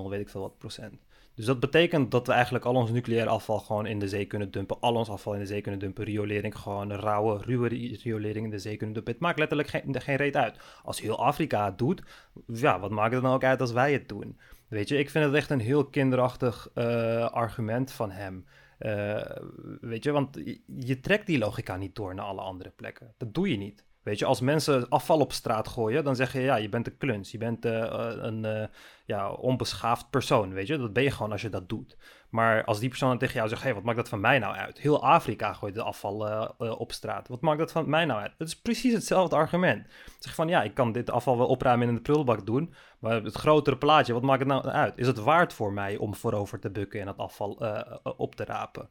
weet ik veel wat procent. Dus dat betekent dat we eigenlijk al ons nucleair afval gewoon in de zee kunnen dumpen, al ons afval in de zee kunnen dumpen, riolering, gewoon rauwe, ruwe ri- riolering in de zee kunnen dumpen. Het maakt letterlijk geen, geen reet uit. Als heel Afrika het doet, ja, wat maakt het dan ook uit als wij het doen? Weet je, ik vind het echt een heel kinderachtig eh, argument van hem. Eh, weet je, want je trekt die logica niet door naar alle andere plekken. Dat doe je niet. Weet je, als mensen afval op straat gooien, dan zeg je ja, je bent een kluns. Je bent eh, eh, een eh, ja, onbeschaafd persoon, weet je. Dat ben je gewoon als je dat doet. Maar als die persoon tegen jou zegt, hé, hey, wat maakt dat van mij nou uit? Heel Afrika gooit de afval op straat. Wat maakt dat van mij nou uit? Het is precies hetzelfde argument. Zeg van, ja, ik kan dit afval wel opruimen en in de prullenbak doen, maar het grotere plaatje, wat maakt het nou uit? Is het waard voor mij om voorover te bukken en het afval op te rapen?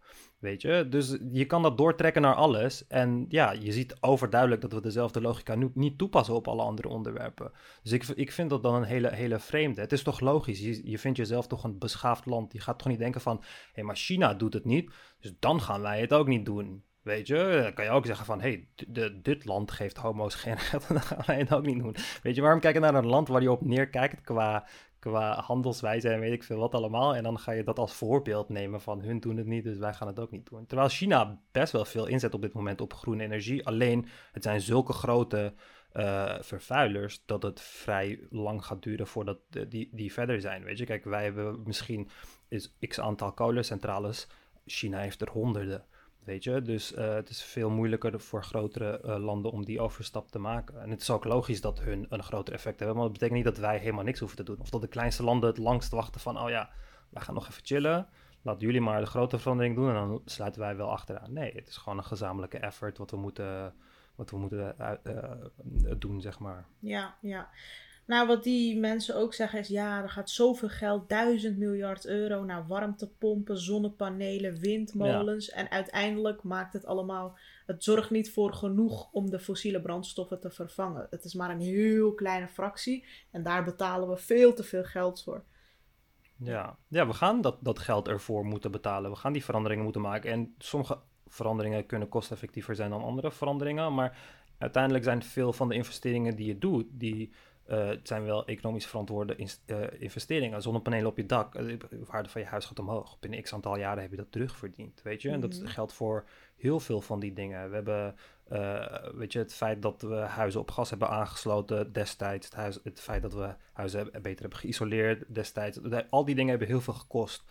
Dus je kan dat doortrekken naar alles. En ja, je ziet overduidelijk dat we dezelfde logica niet toepassen op alle andere onderwerpen. Dus ik, ik vind dat dan een hele, hele vreemde. Het is toch logisch? Je, je vindt jezelf toch een beschaafd land. Je gaat toch niet denken van, hé, hey, maar China doet het niet, dus dan gaan wij het ook niet doen. Weet je, dan kan je ook zeggen van, hé, hey, dit land geeft homo's geen geld, dan gaan wij het ook niet doen. Weet je, waarom kijk je naar een land waar je op neerkijkt qua, qua handelswijze en weet ik veel wat allemaal. En dan ga je dat als voorbeeld nemen van, hun doen het niet, dus wij gaan het ook niet doen. Terwijl China best wel veel inzet op dit moment op groene energie. Alleen, het zijn zulke grote eh, vervuilers dat het vrij lang gaat duren voordat die, die verder zijn. Weet je, kijk, wij hebben misschien is x aantal kolencentrales. China heeft er honderden. Weet je, dus eh, het is veel moeilijker voor grotere eh, landen om die overstap te maken. En het is ook logisch dat hun een groter effect hebben, maar dat betekent niet dat wij helemaal niks hoeven te doen. Of dat de kleinste landen het langst wachten van, oh ja, wij gaan nog even chillen. Laat jullie maar de grote verandering doen en dan sluiten wij wel achteraan. Nee, het is gewoon een gezamenlijke effort wat we moeten, wat we moeten eh, doen, zeg maar. Ja, ja. Nou, wat die mensen ook zeggen is, ja, er gaat zoveel geld, duizend miljard euro naar warmtepompen, zonnepanelen, windmolens. En uiteindelijk maakt het allemaal, het zorgt niet voor genoeg om de fossiele brandstoffen te vervangen. Het is maar een heel kleine fractie en daar betalen we veel te veel geld voor. Ja, ja we gaan dat, dat geld ervoor moeten betalen. We gaan die veranderingen moeten maken. En sommige veranderingen kunnen kosteffectiever zijn dan andere veranderingen. Maar uiteindelijk zijn veel van de investeringen die je doet, die eh, het zijn wel economisch verantwoorde ins- eh, investeringen. Zonnepanelen op je dak, eh, de waarde van je huis gaat omhoog. Binnen x aantal jaren heb je dat terugverdiend, weet je. En dat Mhm. geldt voor heel veel van die dingen. We hebben, weet je, het feit dat we huizen op gas hebben aangesloten destijds. Het, huis, het feit dat we huizen hebben- beter hebben geïsoleerd destijds. De- Al die dingen hebben heel veel gekost.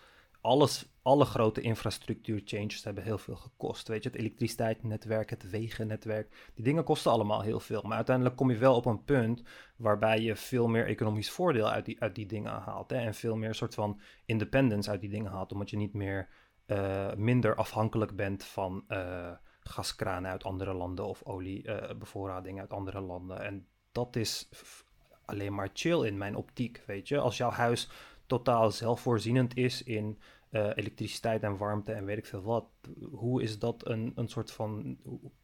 Alles, alle grote infrastructuur changes hebben heel veel gekost. Weet je, het elektriciteitsnetwerk, het wegennetwerk, die dingen kosten allemaal heel veel. Maar uiteindelijk kom je wel op een punt waarbij je veel meer economisch voordeel uit die, uit die dingen haalt. Hè? En veel meer soort van independence uit die dingen haalt, omdat je niet meer uh, minder afhankelijk bent van uh, gaskranen uit andere landen of oliebevoorrading uit andere landen. En dat is alleen maar chill in mijn optiek, weet je. Als jouw huis totaal zelfvoorzienend is in uh, elektriciteit en warmte en weet ik veel wat, hoe is dat een, een soort van,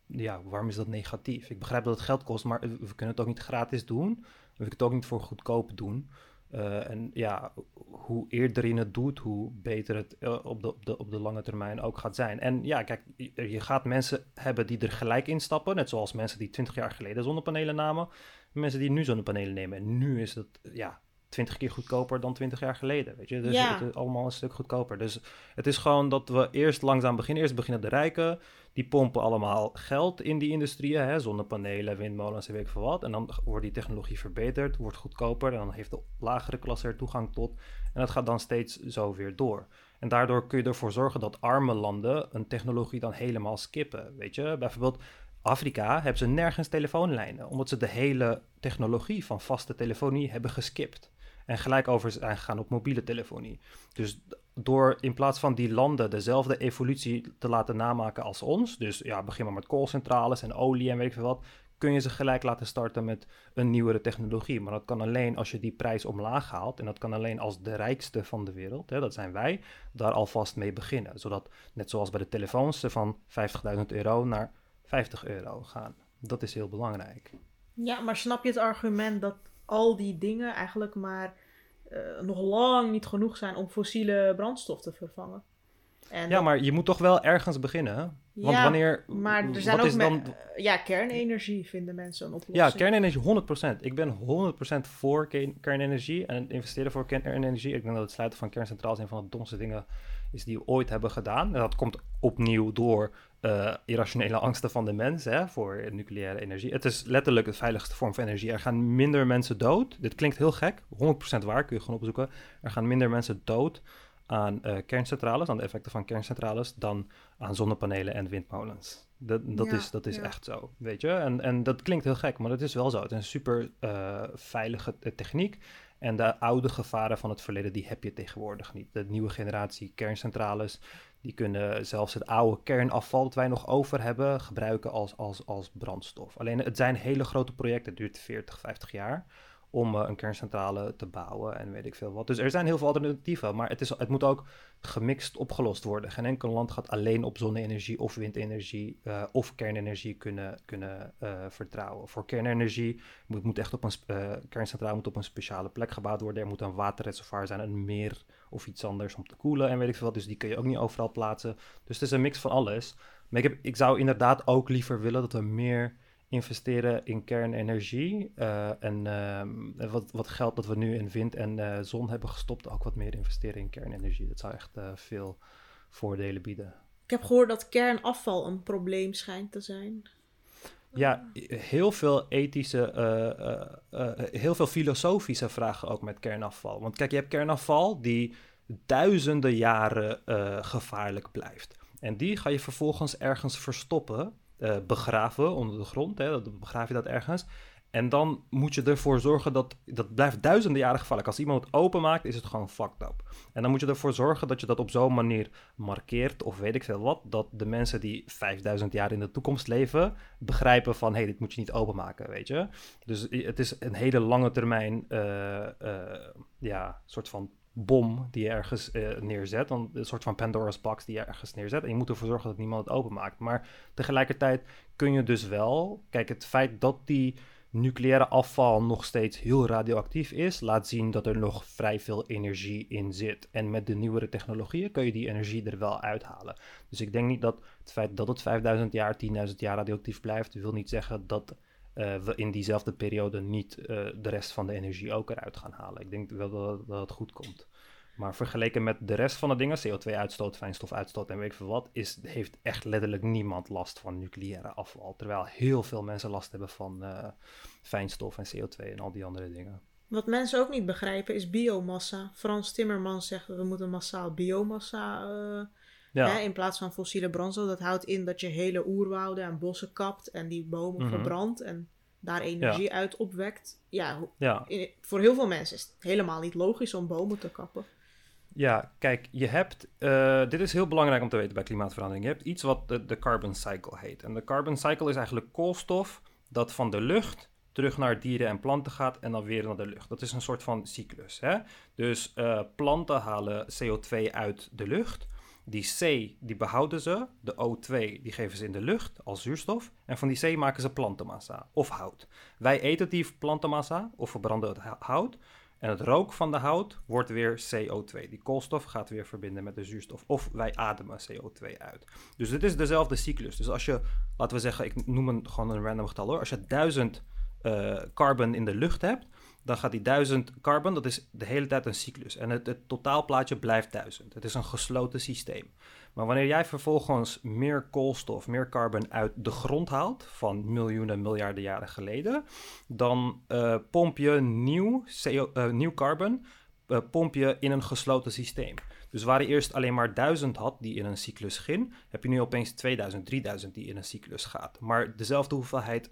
ja, waarom is dat negatief? Ik begrijp dat het geld kost, maar we kunnen het ook niet gratis doen. We kunnen het ook niet voor goedkoop doen. Uh, en ja, hoe eerder je het doet, hoe beter het uh, op, de, op, de, op de lange termijn ook gaat zijn. En ja, kijk, je gaat mensen hebben die er gelijk in stappen. Net zoals mensen die 20 jaar geleden zonnepanelen namen. Mensen die nu zonnepanelen nemen. En nu is het, ja, 20 keer goedkoper dan 20 jaar geleden. Weet je, dus Ja. het is allemaal een stuk goedkoper. Dus het is gewoon dat we eerst langzaam beginnen. Eerst beginnen de rijken. Die pompen allemaal geld in die industrieën. Hè? Zonnepanelen, windmolens en weet ik veel wat. En dan wordt die technologie verbeterd, wordt goedkoper. En dan heeft de lagere klasse er toegang tot. En dat gaat dan steeds zo weer door. En daardoor kun je ervoor zorgen dat arme landen een technologie dan helemaal skippen. Weet je, bijvoorbeeld Afrika hebben ze nergens telefoonlijnen. Omdat ze de hele technologie van vaste telefonie hebben geskipt. En gelijk over zijn gegaan op mobiele telefonie. Dus door in plaats van die landen dezelfde evolutie te laten namaken als ons. Dus ja, begin maar met koolcentrales en olie en weet ik veel wat. Kun je ze gelijk laten starten met een nieuwere technologie. Maar dat kan alleen als je die prijs omlaag haalt. En dat kan alleen als de rijkste van de wereld, hè, dat zijn wij, daar alvast mee beginnen. Zodat, net zoals bij de telefoons, ze van 50.000 euro naar 50 euro gaan. Dat is heel belangrijk. Ja, maar snap je het argument dat al die dingen eigenlijk maar eh, nog lang niet genoeg zijn om fossiele brandstof te vervangen? En Ja, maar je moet toch wel ergens beginnen. hè? Want Ja, wanneer. Maar er zijn ook dan. eh, ja, kernenergie vinden mensen een oplossing. Ja, kernenergie 100%. Ik ben 100% voor ke- kernenergie en het investeren voor kernenergie. Ik denk dat het sluiten van kerncentrales een van de domste dingen is die we ooit hebben gedaan. En dat komt opnieuw door eh, irrationele angsten van de mens hè, voor nucleaire energie. Het is letterlijk de veiligste vorm van energie. Er gaan minder mensen dood. Dit klinkt heel gek, 100% waar, kun je gewoon opzoeken. Er gaan minder mensen dood aan eh, kerncentrales, aan de effecten van kerncentrales, dan aan zonnepanelen en windmolens. Dat, dat Ja, is, dat is ja. echt zo, weet je. En, en dat klinkt heel gek, maar dat is wel zo. Het is een super eh, veilige eh, techniek. En de oude gevaren van het verleden, die heb je tegenwoordig niet. De nieuwe generatie kerncentrales, die kunnen zelfs het oude kernafval dat wij nog over hebben, gebruiken als, als, als brandstof. Alleen het zijn hele grote projecten, het duurt 40, 50 jaar om eh, een kerncentrale te bouwen en weet ik veel wat. Dus er zijn heel veel alternatieven, maar het, is, het moet ook gemixt opgelost worden. Geen enkel land gaat alleen op zonne-energie of windenergie eh, of kernenergie kunnen, kunnen eh, vertrouwen. Voor kernenergie moet, moet echt op een kerncentrale moet op een speciale plek gebouwd worden. Er moet een waterreservoir zijn, een meer of iets anders om te koelen en weet ik veel wat. Dus die kun je ook niet overal plaatsen. Dus het is een mix van alles. Maar ik, heb, ik zou inderdaad ook liever willen dat we meer investeren in kernenergie. eh, en ehm, wat, wat geld dat we nu in wind en eh, zon hebben gestopt, ook wat meer investeren in kernenergie. Dat zou echt eh, veel voordelen bieden. Ik heb gehoord dat kernafval een probleem schijnt te zijn. Ja, heel veel ethische, eh, eh, eh, heel veel filosofische vragen ook met kernafval. Want kijk, je hebt kernafval die duizenden jaren eh, gevaarlijk blijft. En die ga je vervolgens ergens verstoppen, eh, begraven onder de grond. Hè, dan begraaf je dat ergens. En dan moet je ervoor zorgen dat dat blijft duizenden jaren gevaarlijk. Als iemand het openmaakt, is het gewoon fucked up. En dan moet je ervoor zorgen dat je dat op zo'n manier markeert, of weet ik veel wat, dat de mensen die 5000 jaar in de toekomst leven, begrijpen van, hé, hey, dit moet je niet openmaken, weet je. Dus het is een hele lange termijn, eh, eh, ja, soort van bom die je ergens eh, neerzet. Dan een soort van Pandora's box die je ergens neerzet. En je moet ervoor zorgen dat niemand het openmaakt. Maar tegelijkertijd kun je dus wel... Kijk, het feit dat die nucleaire afval nog steeds heel radioactief is... laat zien dat er nog vrij veel energie in zit. En met de nieuwere technologieën kun je die energie er wel uithalen. Dus ik denk niet dat het feit dat het 5000 jaar, 10.000 jaar radioactief blijft... wil niet zeggen dat... eh, we in diezelfde periode niet eh, de rest van de energie ook eruit gaan halen. Ik denk wel dat, dat het goed komt. Maar vergeleken met de rest van de dingen, CO2-uitstoot, fijnstofuitstoot en weet ik veel wat, is, heeft echt letterlijk niemand last van nucleaire afval. Terwijl heel veel mensen last hebben van eh, fijnstof en CO2 en al die andere dingen. Wat mensen ook niet begrijpen is biomassa. Frans Timmermans zegt we moeten massaal biomassa ja. hè, in plaats van fossiele brandstof. Dat houdt in dat je hele oerwouden en bossen kapt en die bomen mm verbrandt en daar energie uit opwekt. Ja, ja. voor heel veel mensen is het helemaal niet logisch om bomen te kappen. Ja, kijk, je hebt, uh, dit is heel belangrijk om te weten bij klimaatverandering. Je hebt iets wat de, de carbon cycle heet. En de carbon cycle is eigenlijk koolstof dat van de lucht terug naar dieren en planten gaat en dan weer naar de lucht. Dat is een soort van cyclus. Hè? Dus uh, planten halen CO2 uit de lucht. Die C, die behouden ze. De O2, die geven ze in de lucht als zuurstof. En van die C maken ze plantenmassa of hout. Wij eten die plantenmassa of verbranden het hout. En het rook van de hout wordt weer CO2. Die koolstof gaat weer verbinden met de zuurstof. Of wij ademen CO2 uit. Dus dit is dezelfde cyclus. Dus als je, laten we zeggen, ik noem het gewoon een random getal hoor. Als je 1000 uh, eh, carbon in de lucht hebt, dan gaat die 1000 carbon, dat is de hele tijd een cyclus. En het, het totaalplaatje blijft 1000. Het is een gesloten systeem. Maar wanneer jij vervolgens meer koolstof, meer carbon uit de grond haalt, van miljoenen, miljarden jaren geleden, dan uh, pomp je nieuw, CO, uh, nieuw carbon uh, pomp je in een gesloten systeem. Dus waar je eerst alleen maar 1000 had die in een cyclus ging, heb je nu opeens 2000, 3000 die in een cyclus gaat. Maar dezelfde hoeveelheid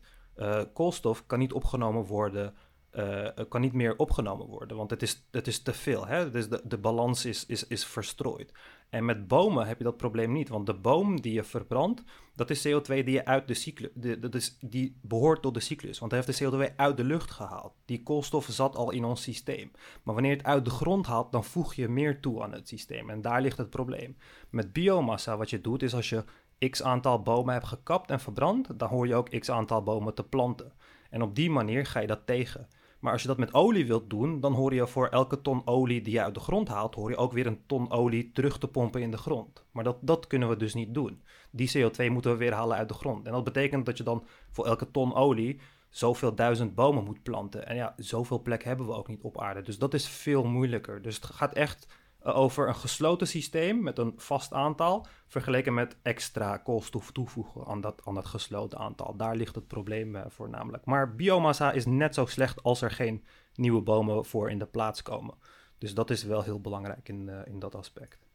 koolstof kan niet opgenomen worden uh, kan niet meer opgenomen worden, want het is, het is te veel. Hè? De, de balans is, is, is verstrooid. En met bomen heb je dat probleem niet, want de boom die je verbrandt, dat is CO2 die je uit de cyclus, dat is, die behoort tot de cyclus, want hij heeft de CO2 uit de lucht gehaald. Die koolstof zat al in ons systeem. Maar wanneer je het uit de grond haalt, dan voeg je meer toe aan het systeem. En daar ligt het probleem. Met biomassa, wat je doet, is als je x aantal bomen hebt gekapt en verbrand, dan hoor je ook x aantal bomen te planten. En op die manier ga je dat tegen. Maar als je dat met olie wilt doen, dan hoor je voor elke ton olie die je uit de grond haalt, hoor je ook weer een ton olie terug te pompen in de grond. Maar dat, dat kunnen we dus niet doen. Die CO2 moeten we weer halen uit de grond. En dat betekent dat je dan voor elke ton olie zoveel duizend bomen moet planten. En ja, zoveel plek hebben we ook niet op aarde. Dus dat is veel moeilijker. Dus het gaat echt over een gesloten systeem met een vast aantal, vergeleken met extra koolstof toevoegen aan dat, aan dat gesloten aantal. Daar ligt het probleem uh, voornamelijk. Maar biomassa is net zo slecht als er geen nieuwe bomen voor in de plaats komen. Dus dat is wel heel belangrijk in, uh, in dat aspect.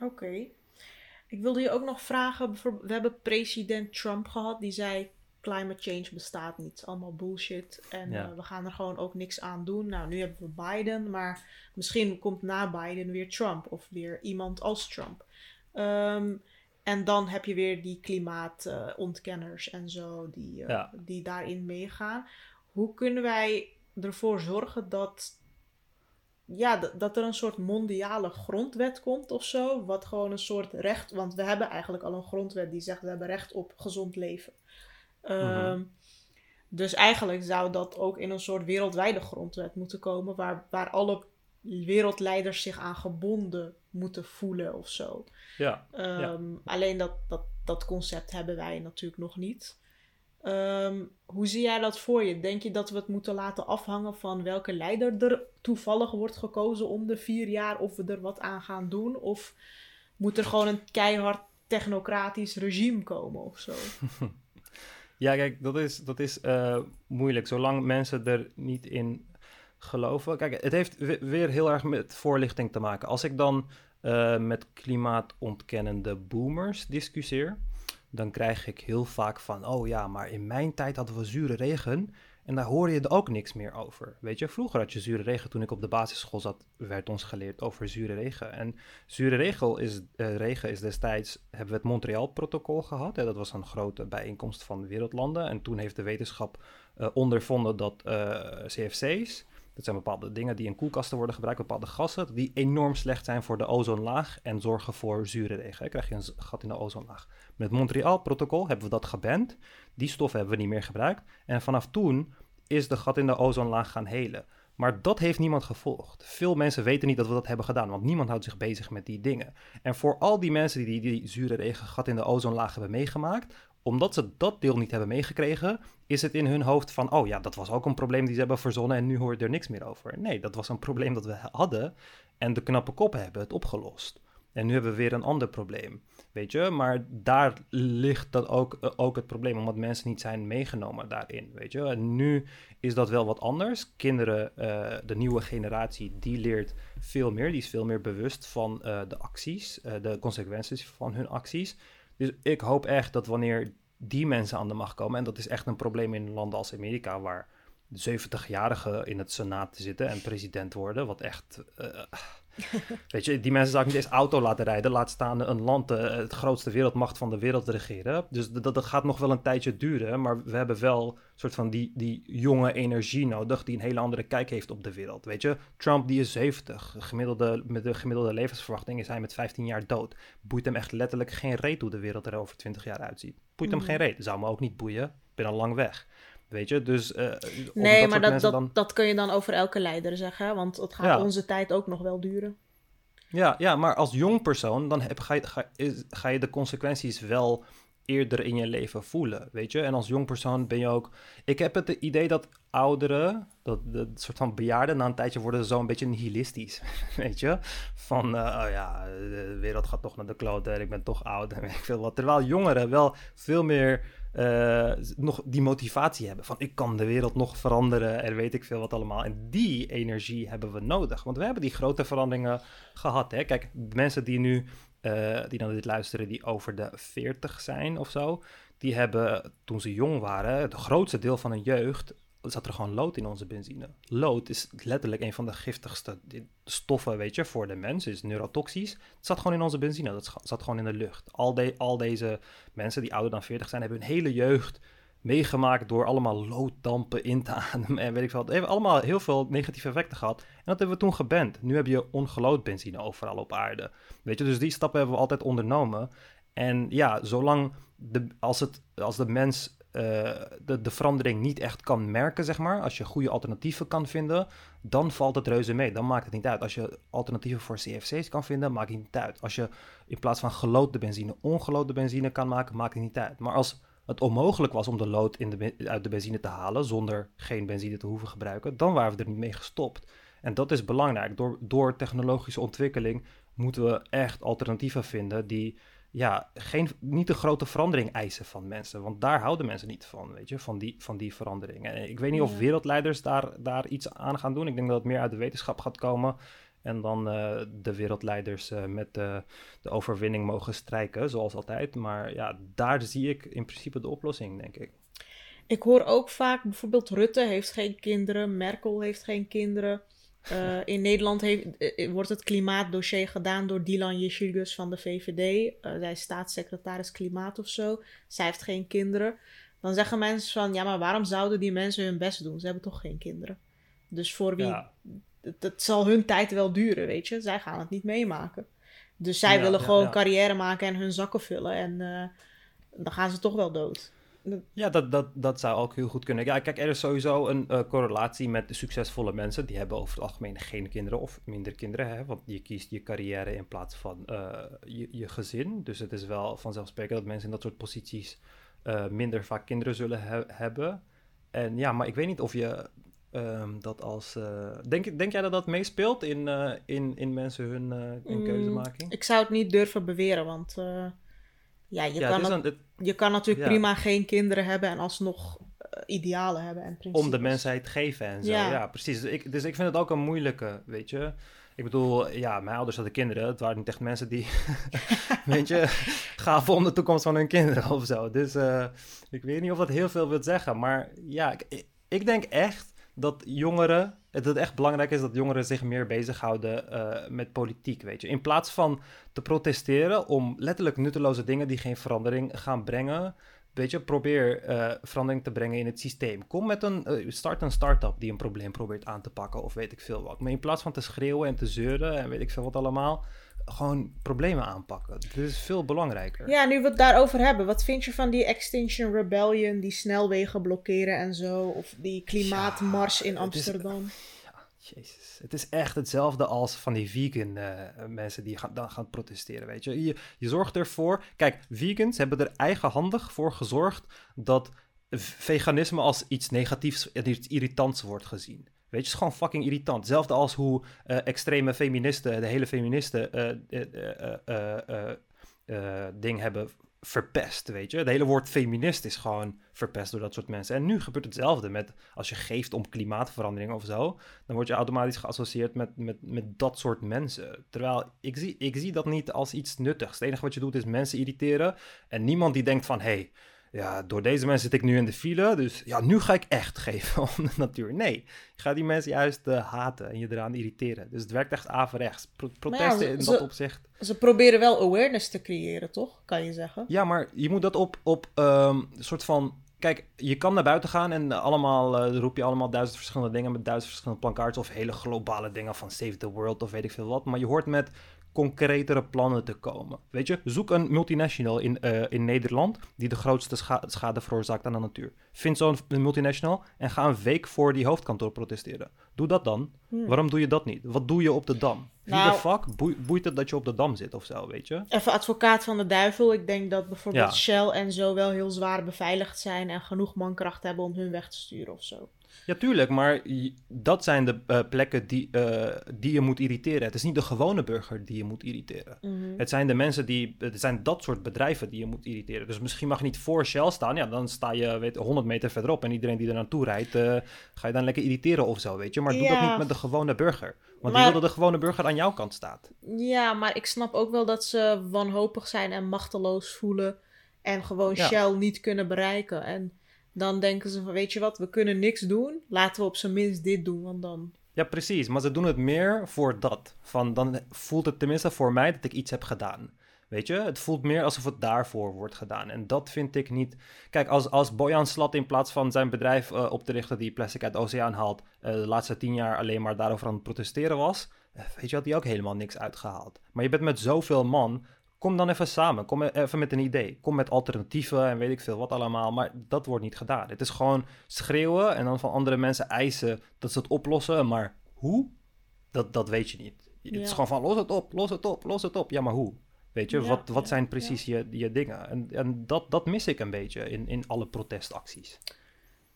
Oké. Ik wilde je ook nog vragen, we hebben president Trump gehad, die zei climate change bestaat niet. Allemaal bullshit. En eh, we gaan er gewoon ook niks aan doen. Nou, nu hebben we Biden, maar misschien komt na Biden weer Trump of weer iemand als Trump. Ehm, en dan heb je weer die klimaatontkenners en zo die, uh, die daarin meegaan. Hoe kunnen wij ervoor zorgen dat, ja, dat er een soort mondiale grondwet komt of zo? Wat gewoon een soort recht, want we hebben eigenlijk al een grondwet die zegt we hebben recht op gezond leven. Um, Dus eigenlijk zou dat ook in een soort wereldwijde grondwet moeten komen, waar, waar alle wereldleiders zich aan gebonden moeten voelen of zo. Ja, um, Alleen dat, dat, dat concept hebben wij natuurlijk nog niet. Um, hoe zie jij dat voor je? Denk je dat we het moeten laten afhangen van welke leider er toevallig wordt gekozen om de vier jaar of we er wat aan gaan doen? Of moet er gewoon een keihard technocratisch regime komen of zo? Ja, kijk, dat is, dat is uh, moeilijk. Zolang mensen er niet in geloven. Kijk, het heeft weer heel erg met voorlichting te maken. Als ik dan uh, met klimaatontkennende boomers discussieer, dan krijg ik heel vaak van: oh ja, maar in mijn tijd hadden we zure regen. En daar hoor je er ook niks meer over. Weet je, vroeger had je zure regen. Toen ik op de basisschool zat, werd ons geleerd over zure regen. En zure regen is, uh, regen is destijds, hebben we het Montreal-protocol gehad. Dat was een grote bijeenkomst van wereldlanden. En toen heeft de wetenschap uh, ondervonden dat eh, CFC's, dat zijn bepaalde dingen die in koelkasten worden gebruikt, bepaalde gassen, die enorm slecht zijn voor de ozonlaag en zorgen voor zure regen. Krijg je een gat in de ozonlaag. Met het Montreal-protocol hebben we dat geband. Die stoffen hebben we niet meer gebruikt. En vanaf toen is de gat in de ozonlaag gaan helen. Maar dat heeft niemand gevolgd. Veel mensen weten niet dat we dat hebben gedaan, want niemand houdt zich bezig met die dingen. En voor al die mensen die die, die zure regengat in de ozonlaag hebben meegemaakt, omdat ze dat deel niet hebben meegekregen, is het in hun hoofd van: oh ja, dat was ook een probleem die ze hebben verzonnen en nu hoort er niks meer over. Nee, dat was een probleem dat we hadden en de knappe koppen hebben het opgelost. En nu hebben we weer een ander probleem. Weet je, maar daar ligt dat ook, eh, ook het probleem, omdat mensen niet zijn meegenomen daarin. Weet je, en nu is dat wel wat anders. Kinderen, uh, de nieuwe generatie, die leert veel meer, die is veel meer bewust van uh, de acties, de consequenties van hun acties. Dus ik hoop echt dat wanneer die mensen aan de macht komen, en dat is echt een probleem in landen als Amerika, waar 70-jarigen in het senaat zitten en president worden, wat echt. Weet je, die mensen zou ik niet eens auto laten rijden. Laat staan een land, uh, het grootste wereldmacht van de wereld regeren. Dus dat, dat gaat nog wel een tijdje duren. Maar we hebben wel een soort van die, die jonge energie nodig. Die een hele andere kijk heeft op de wereld. Weet je, Trump die is 70. Gemiddelde, met de gemiddelde levensverwachting is hij met 15 jaar dood. Boeit hem echt letterlijk geen reet hoe de wereld er over 20 jaar uitziet. Boeit hem mm. geen reet. Zou me ook niet boeien. Ik ben al lang weg. Weet je, dus... Uh, nee, maar dat, dat, dat kun je dan over elke leider zeggen, want het gaat onze tijd ook nog wel duren. Ja, ja, maar als jong persoon, dan heb, ga, je, ga, ga je de consequenties wel eerder in je leven voelen, weet je? En als jong persoon ben je ook... Ik heb het idee dat ouderen, dat de soort van bejaarden, na een tijdje worden zo een beetje nihilistisch, weet je? Van, uh, oh ja, de wereld gaat toch naar de klote en ik ben toch oud en weet ik veel wat. Terwijl jongeren wel veel meer uh, nog die motivatie hebben van ik kan de wereld nog veranderen en weet ik veel wat allemaal. En die energie hebben we nodig, want we hebben die grote veranderingen gehad. Hè? Kijk, mensen die nu, uh, die naar dit luisteren, die over de 40 zijn of zo, die hebben toen ze jong waren, het grootste deel van hun jeugd zat er gewoon lood in onze benzine. Lood is letterlijk een van de giftigste stoffen, weet je, voor de mens. is neurotoxisch. Het zat gewoon in onze benzine. Dat zat gewoon in de lucht. Al, al deze mensen die ouder dan 40 zijn, hebben hun hele jeugd meegemaakt door allemaal looddampen in te ademen en weet ik veel. hebben allemaal heel veel negatieve effecten gehad. En dat hebben we toen geband. Nu heb je ongelood benzine overal op aarde. Weet je, dus die stappen hebben we altijd ondernomen. En ja, zolang de, als, het, als de mens uh, de, de verandering niet echt kan merken, zeg maar, als je goede alternatieven kan vinden, dan valt het reuze mee. Dan maakt het niet uit. Als je alternatieven voor CFC's kan vinden, maakt het niet uit. Als je in plaats van geloodde benzine ongeloodde benzine kan maken, maakt het niet uit. Maar als het onmogelijk was om de lood in de, uit de benzine te halen zonder geen benzine te hoeven gebruiken, dan waren we er niet mee gestopt. En dat is belangrijk. Door, door technologische ontwikkeling moeten we echt alternatieven vinden die ja, geen, niet de grote verandering eisen van mensen. Want daar houden mensen niet van, weet je, van die, van die verandering. En ik weet niet of wereldleiders daar, daar iets aan gaan doen. Ik denk dat het meer uit de wetenschap gaat komen. En dan uh, de wereldleiders uh, met de overwinning mogen strijken, zoals altijd. Maar ja, daar zie ik in principe de oplossing, denk ik. Ik hoor ook vaak, bijvoorbeeld Rutte heeft geen kinderen, Merkel heeft geen kinderen. Uh, in Nederland heeft, uh, wordt het klimaatdossier gedaan door Dylan Jeschilgus van de VVD. Uh, zij is staatssecretaris klimaat of zo. Zij heeft geen kinderen. Dan zeggen mensen van, ja, maar waarom zouden die mensen hun best doen? Ze hebben toch geen kinderen. Dus voor wie... Ja. Het, zal hun tijd wel duren, weet je. Zij gaan het niet meemaken. Dus zij ja, willen ja, gewoon carrière maken en hun zakken vullen. En dan gaan ze toch wel dood. Ja, dat, dat, dat zou ook heel goed kunnen. Ja, kijk, er is sowieso een uh, correlatie met de succesvolle mensen. Die hebben over het algemeen geen kinderen of minder kinderen. Hè? Want je kiest je carrière in plaats van uh, je, je gezin. Dus het is wel vanzelfsprekend dat mensen in dat soort posities uh, minder vaak kinderen zullen he hebben. En ja, maar ik weet niet of je um, dat als. denk, denk jij dat dat meespeelt in, in, in mensen hun, hun mm, keuzemaking? Ik zou het niet durven beweren, want ja, je, kan, je kan natuurlijk prima geen kinderen hebben en alsnog uh, idealen hebben. En Om de mensheid te geven en zo. Ja, precies. Dus ik, dus ik vind het ook een moeilijke, weet je. Ik bedoel, ja, mijn ouders hadden kinderen. Het waren niet echt mensen die, weet je, gaven om de toekomst van hun kinderen of zo. Dus uh, ik weet niet of dat heel veel wil zeggen. Maar ja, ik, ik denk echt dat jongeren, het, het echt belangrijk is dat jongeren zich meer bezighouden uh, met politiek, weet je. In plaats van te protesteren om letterlijk nutteloze dingen die geen verandering gaan brengen, weet je, probeer uh, verandering te brengen in het systeem. Kom met een, uh, start een start-up die een probleem probeert aan te pakken of weet ik veel wat. Maar in plaats van te schreeuwen en te zeuren en weet ik veel wat allemaal, gewoon problemen aanpakken. Dat is veel belangrijker. Ja, nu we het daarover hebben. Wat vind je van die Extinction Rebellion, die snelwegen blokkeren en zo? Of die klimaatmars in Amsterdam? ja, jezus. Het is echt hetzelfde als van die vegan uh, mensen die gaan, dan gaan protesteren, weet je. je. Je zorgt ervoor... Kijk, vegans hebben er eigenhandig voor gezorgd dat veganisme als iets negatiefs en iets irritants wordt gezien. Weet je, het is gewoon fucking irritant. Hetzelfde als hoe uh, extreme feministen, de hele feministen uh, ding hebben verpest, weet je. Het hele woord feminist is gewoon verpest door dat soort mensen. En nu gebeurt hetzelfde met als je geeft om klimaatverandering of zo, dan word je automatisch geassocieerd met, met, met dat soort mensen. Terwijl ik zie, ik zie dat niet als iets nuttigs. Het enige wat je doet is mensen irriteren en niemand die denkt van, hé, hey, ja, door deze mensen zit ik nu in de file, dus ja, nu ga ik echt geven om de natuur. Nee, je gaat die mensen juist uh, haten en je eraan irriteren. Dus het werkt echt averechts. Pro protesten in dat opzicht. Ze proberen wel awareness te creëren, toch? Kan je zeggen? Ja, maar je moet dat op, op um, een soort van... Kijk, je kan naar buiten gaan en allemaal uh, roep je allemaal duizend verschillende dingen met duizend verschillende plankaarten of hele globale dingen van Save the World of weet ik veel wat. Maar je hoort met concretere plannen te komen. Weet je, zoek een multinational in, uh, in Nederland die de grootste schade veroorzaakt aan de natuur. Vind zo'n multinational en ga een week voor die hoofdkantoor protesteren. Doe dat dan. Hmm. Waarom doe je dat niet? Wat doe je op de dam? Wie nou, de fuck boeit het dat je op de dam zit of zo, weet je? Even advocaat van de duivel. Ik denk dat bijvoorbeeld Shell en zo wel heel zwaar beveiligd zijn en genoeg mankracht hebben om hun weg te sturen of zo. Ja, tuurlijk, maar dat zijn de uh, plekken die, uh, die je moet irriteren. Het is niet de gewone burger die je moet irriteren. Mm Het zijn de mensen die, het zijn dat soort bedrijven die je moet irriteren. Dus misschien mag je niet voor Shell staan, ja, dan sta je weet, 100 meter verderop en iedereen die er naartoe rijdt, uh, ga je dan lekker irriteren of zo, weet je. Maar doe dat niet met de gewone burger. Want maar, die wil dat de gewone burger aan jouw kant staat. Ja, maar ik snap ook wel dat ze wanhopig zijn en machteloos voelen en gewoon Shell niet kunnen bereiken. En dan denken ze van, weet je wat, we kunnen niks doen. Laten we op zijn minst dit doen, want dan... Ja, precies. Maar ze doen het meer voor dat. Van, dan voelt het tenminste voor mij dat ik iets heb gedaan. Weet je, het voelt meer alsof het daarvoor wordt gedaan. En dat vind ik niet. Kijk, als, als Bojan Slat in plaats van zijn bedrijf uh, op te richten die plastic uit de oceaan haalt, uh, de laatste tien jaar alleen maar daarover aan het protesteren was, uh, weet je, had hij ook helemaal niks uitgehaald. Maar je bent met zoveel man Kom dan even samen. Kom even met een idee. Kom met alternatieven en weet ik veel wat allemaal. Maar dat wordt niet gedaan. Het is gewoon schreeuwen en dan van andere mensen eisen dat ze het oplossen. Maar hoe? Dat, dat weet je niet. Het is gewoon van los het op, los het op, los het op. Ja, maar hoe? Weet je, wat, wat zijn precies je, je dingen? En, en dat, dat mis ik een beetje in, in alle protestacties.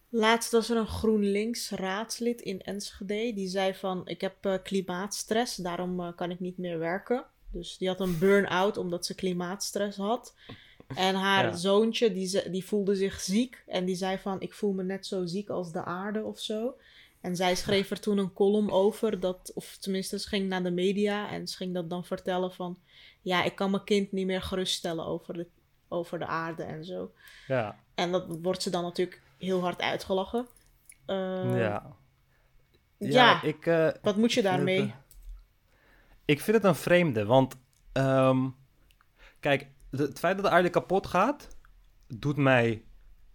Laatst was er een GroenLinks raadslid in Enschede. Die zei van, ik heb uh, klimaatstress, daarom uh, kan ik niet meer werken. Dus die had een burn-out omdat ze klimaatstress had. En haar zoontje, die, die voelde zich ziek. En die zei van, ik voel me net zo ziek als de aarde of zo. En zij schreef er toen een column over, dat, of tenminste, ze ging naar de media en ze ging dat dan vertellen van, ja, ik kan mijn kind niet meer geruststellen over de, over de aarde en zo. Ja. En dat wordt ze dan natuurlijk heel hard uitgelachen. Uh, ja. Ja, ik, uh, wat moet je daarmee? Ik vind het een vreemde, want um, kijk, het feit dat de aarde kapot gaat, doet mij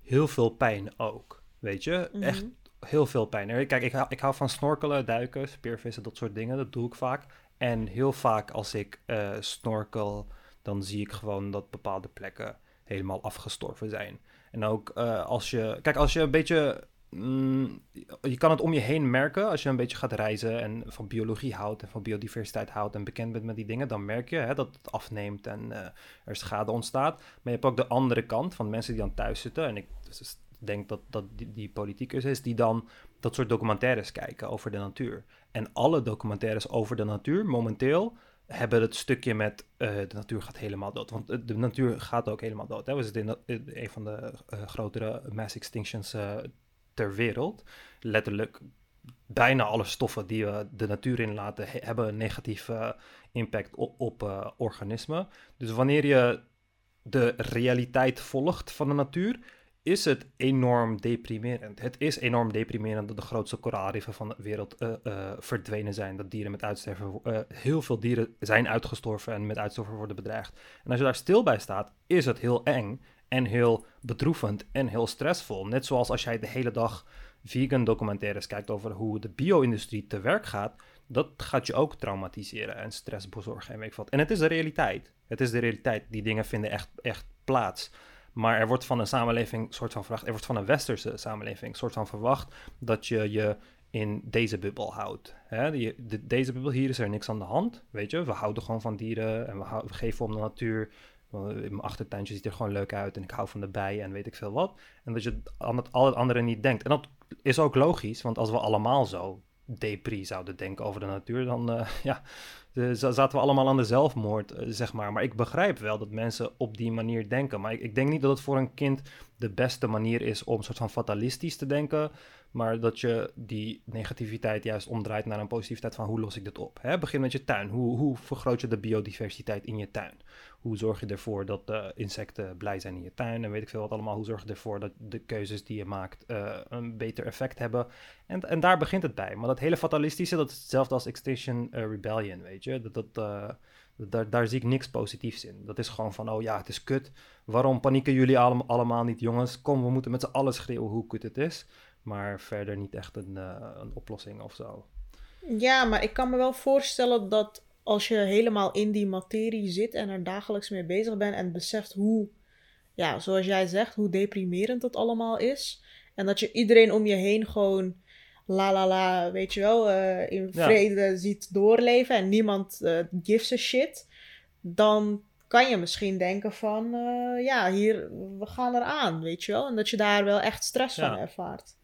heel veel pijn ook. Weet je, mhm. echt heel veel pijn. Kijk, ik hou, ik hou van snorkelen, duiken, speervissen, dat soort dingen. Dat doe ik vaak. En heel vaak als ik uh, snorkel, dan zie ik gewoon dat bepaalde plekken helemaal afgestorven zijn. En ook uh, als je, kijk, als je een beetje Mm, je kan het om je heen merken als je een beetje gaat reizen en van biologie houdt en van biodiversiteit houdt en bekend bent met die dingen, dan merk je hè, dat het afneemt en uh, er schade ontstaat. Maar je hebt ook de andere kant van mensen die dan thuis zitten. En ik denk dat dat die, die politicus is die dan dat soort documentaires kijken over de natuur. En alle documentaires over de natuur momenteel hebben het stukje met uh, de natuur gaat helemaal dood. Want de natuur gaat ook helemaal dood. Hè? We zitten in een van de grotere mass extinctions ter wereld. Letterlijk bijna alle stoffen die we de natuur inlaten hebben een negatieve impact op, uh, organismen. Dus wanneer je de realiteit volgt van de natuur, is het enorm deprimerend. Het is enorm deprimerend dat de grootste koraalriffen van de wereld uh, verdwenen zijn. Dat dieren met uitsterven, heel veel dieren zijn uitgestorven en met uitsterven worden bedreigd. En als je daar stil bij staat, is het heel eng en heel bedroevend en heel stressvol. Net zoals als jij de hele dag vegan documentaires kijkt over hoe de bio-industrie te werk gaat, dat gaat je ook traumatiseren en stress bezorgen en. En het is de realiteit. Het is de realiteit. Die dingen vinden echt, echt plaats. Maar er wordt van een samenleving soort van verwacht, er wordt van een westerse samenleving soort van verwacht dat je je in deze bubbel houdt. De, deze bubbel, hier is er niks aan de hand, weet je. We houden gewoon van dieren en we geven om de natuur. Mijn achtertuintje ziet er gewoon leuk uit en ik hou van de bijen en weet ik veel wat. En dat je aan het, al het andere niet denkt. En dat is ook logisch, want als we allemaal zo depri zouden denken over de natuur, dan uh, ja, de, zaten we allemaal aan de zelfmoord, uh, zeg maar. Maar ik begrijp wel dat mensen op die manier denken. Maar ik, ik, denk niet dat het voor een kind de beste manier is om soort van fatalistisch te denken. Maar dat je die negativiteit juist omdraait naar een positiviteit van hoe los ik dit op. Hè? Begin met je tuin. Hoe, hoe vergroot je de biodiversiteit in je tuin? Hoe zorg je ervoor dat de insecten blij zijn in je tuin? En weet ik veel wat allemaal. Hoe zorg je ervoor dat de keuzes die je maakt uh, een beter effect hebben? En, en daar begint het bij. Maar dat hele fatalistische, dat is hetzelfde als Extinction uh, Rebellion, weet je. Dat, dat, uh, daar, daar zie ik niks positiefs in. Dat is gewoon van, oh ja, het is kut. Waarom panieken jullie allemaal, allemaal niet, jongens? Kom, we moeten met z'n allen schreeuwen hoe kut het is. Maar verder niet echt een, een oplossing of zo. Ja, maar ik kan me wel voorstellen dat als je helemaal in die materie zit en er dagelijks mee bezig bent en beseft hoe, ja, zoals jij zegt, hoe deprimerend het allemaal is. En dat je iedereen om je heen gewoon la la la, weet je wel, uh, in vrede ziet doorleven en niemand uh, gives a shit. Dan kan je misschien denken van, uh, ja, hier, we gaan eraan, weet je wel. En dat je daar wel echt stress van ervaart.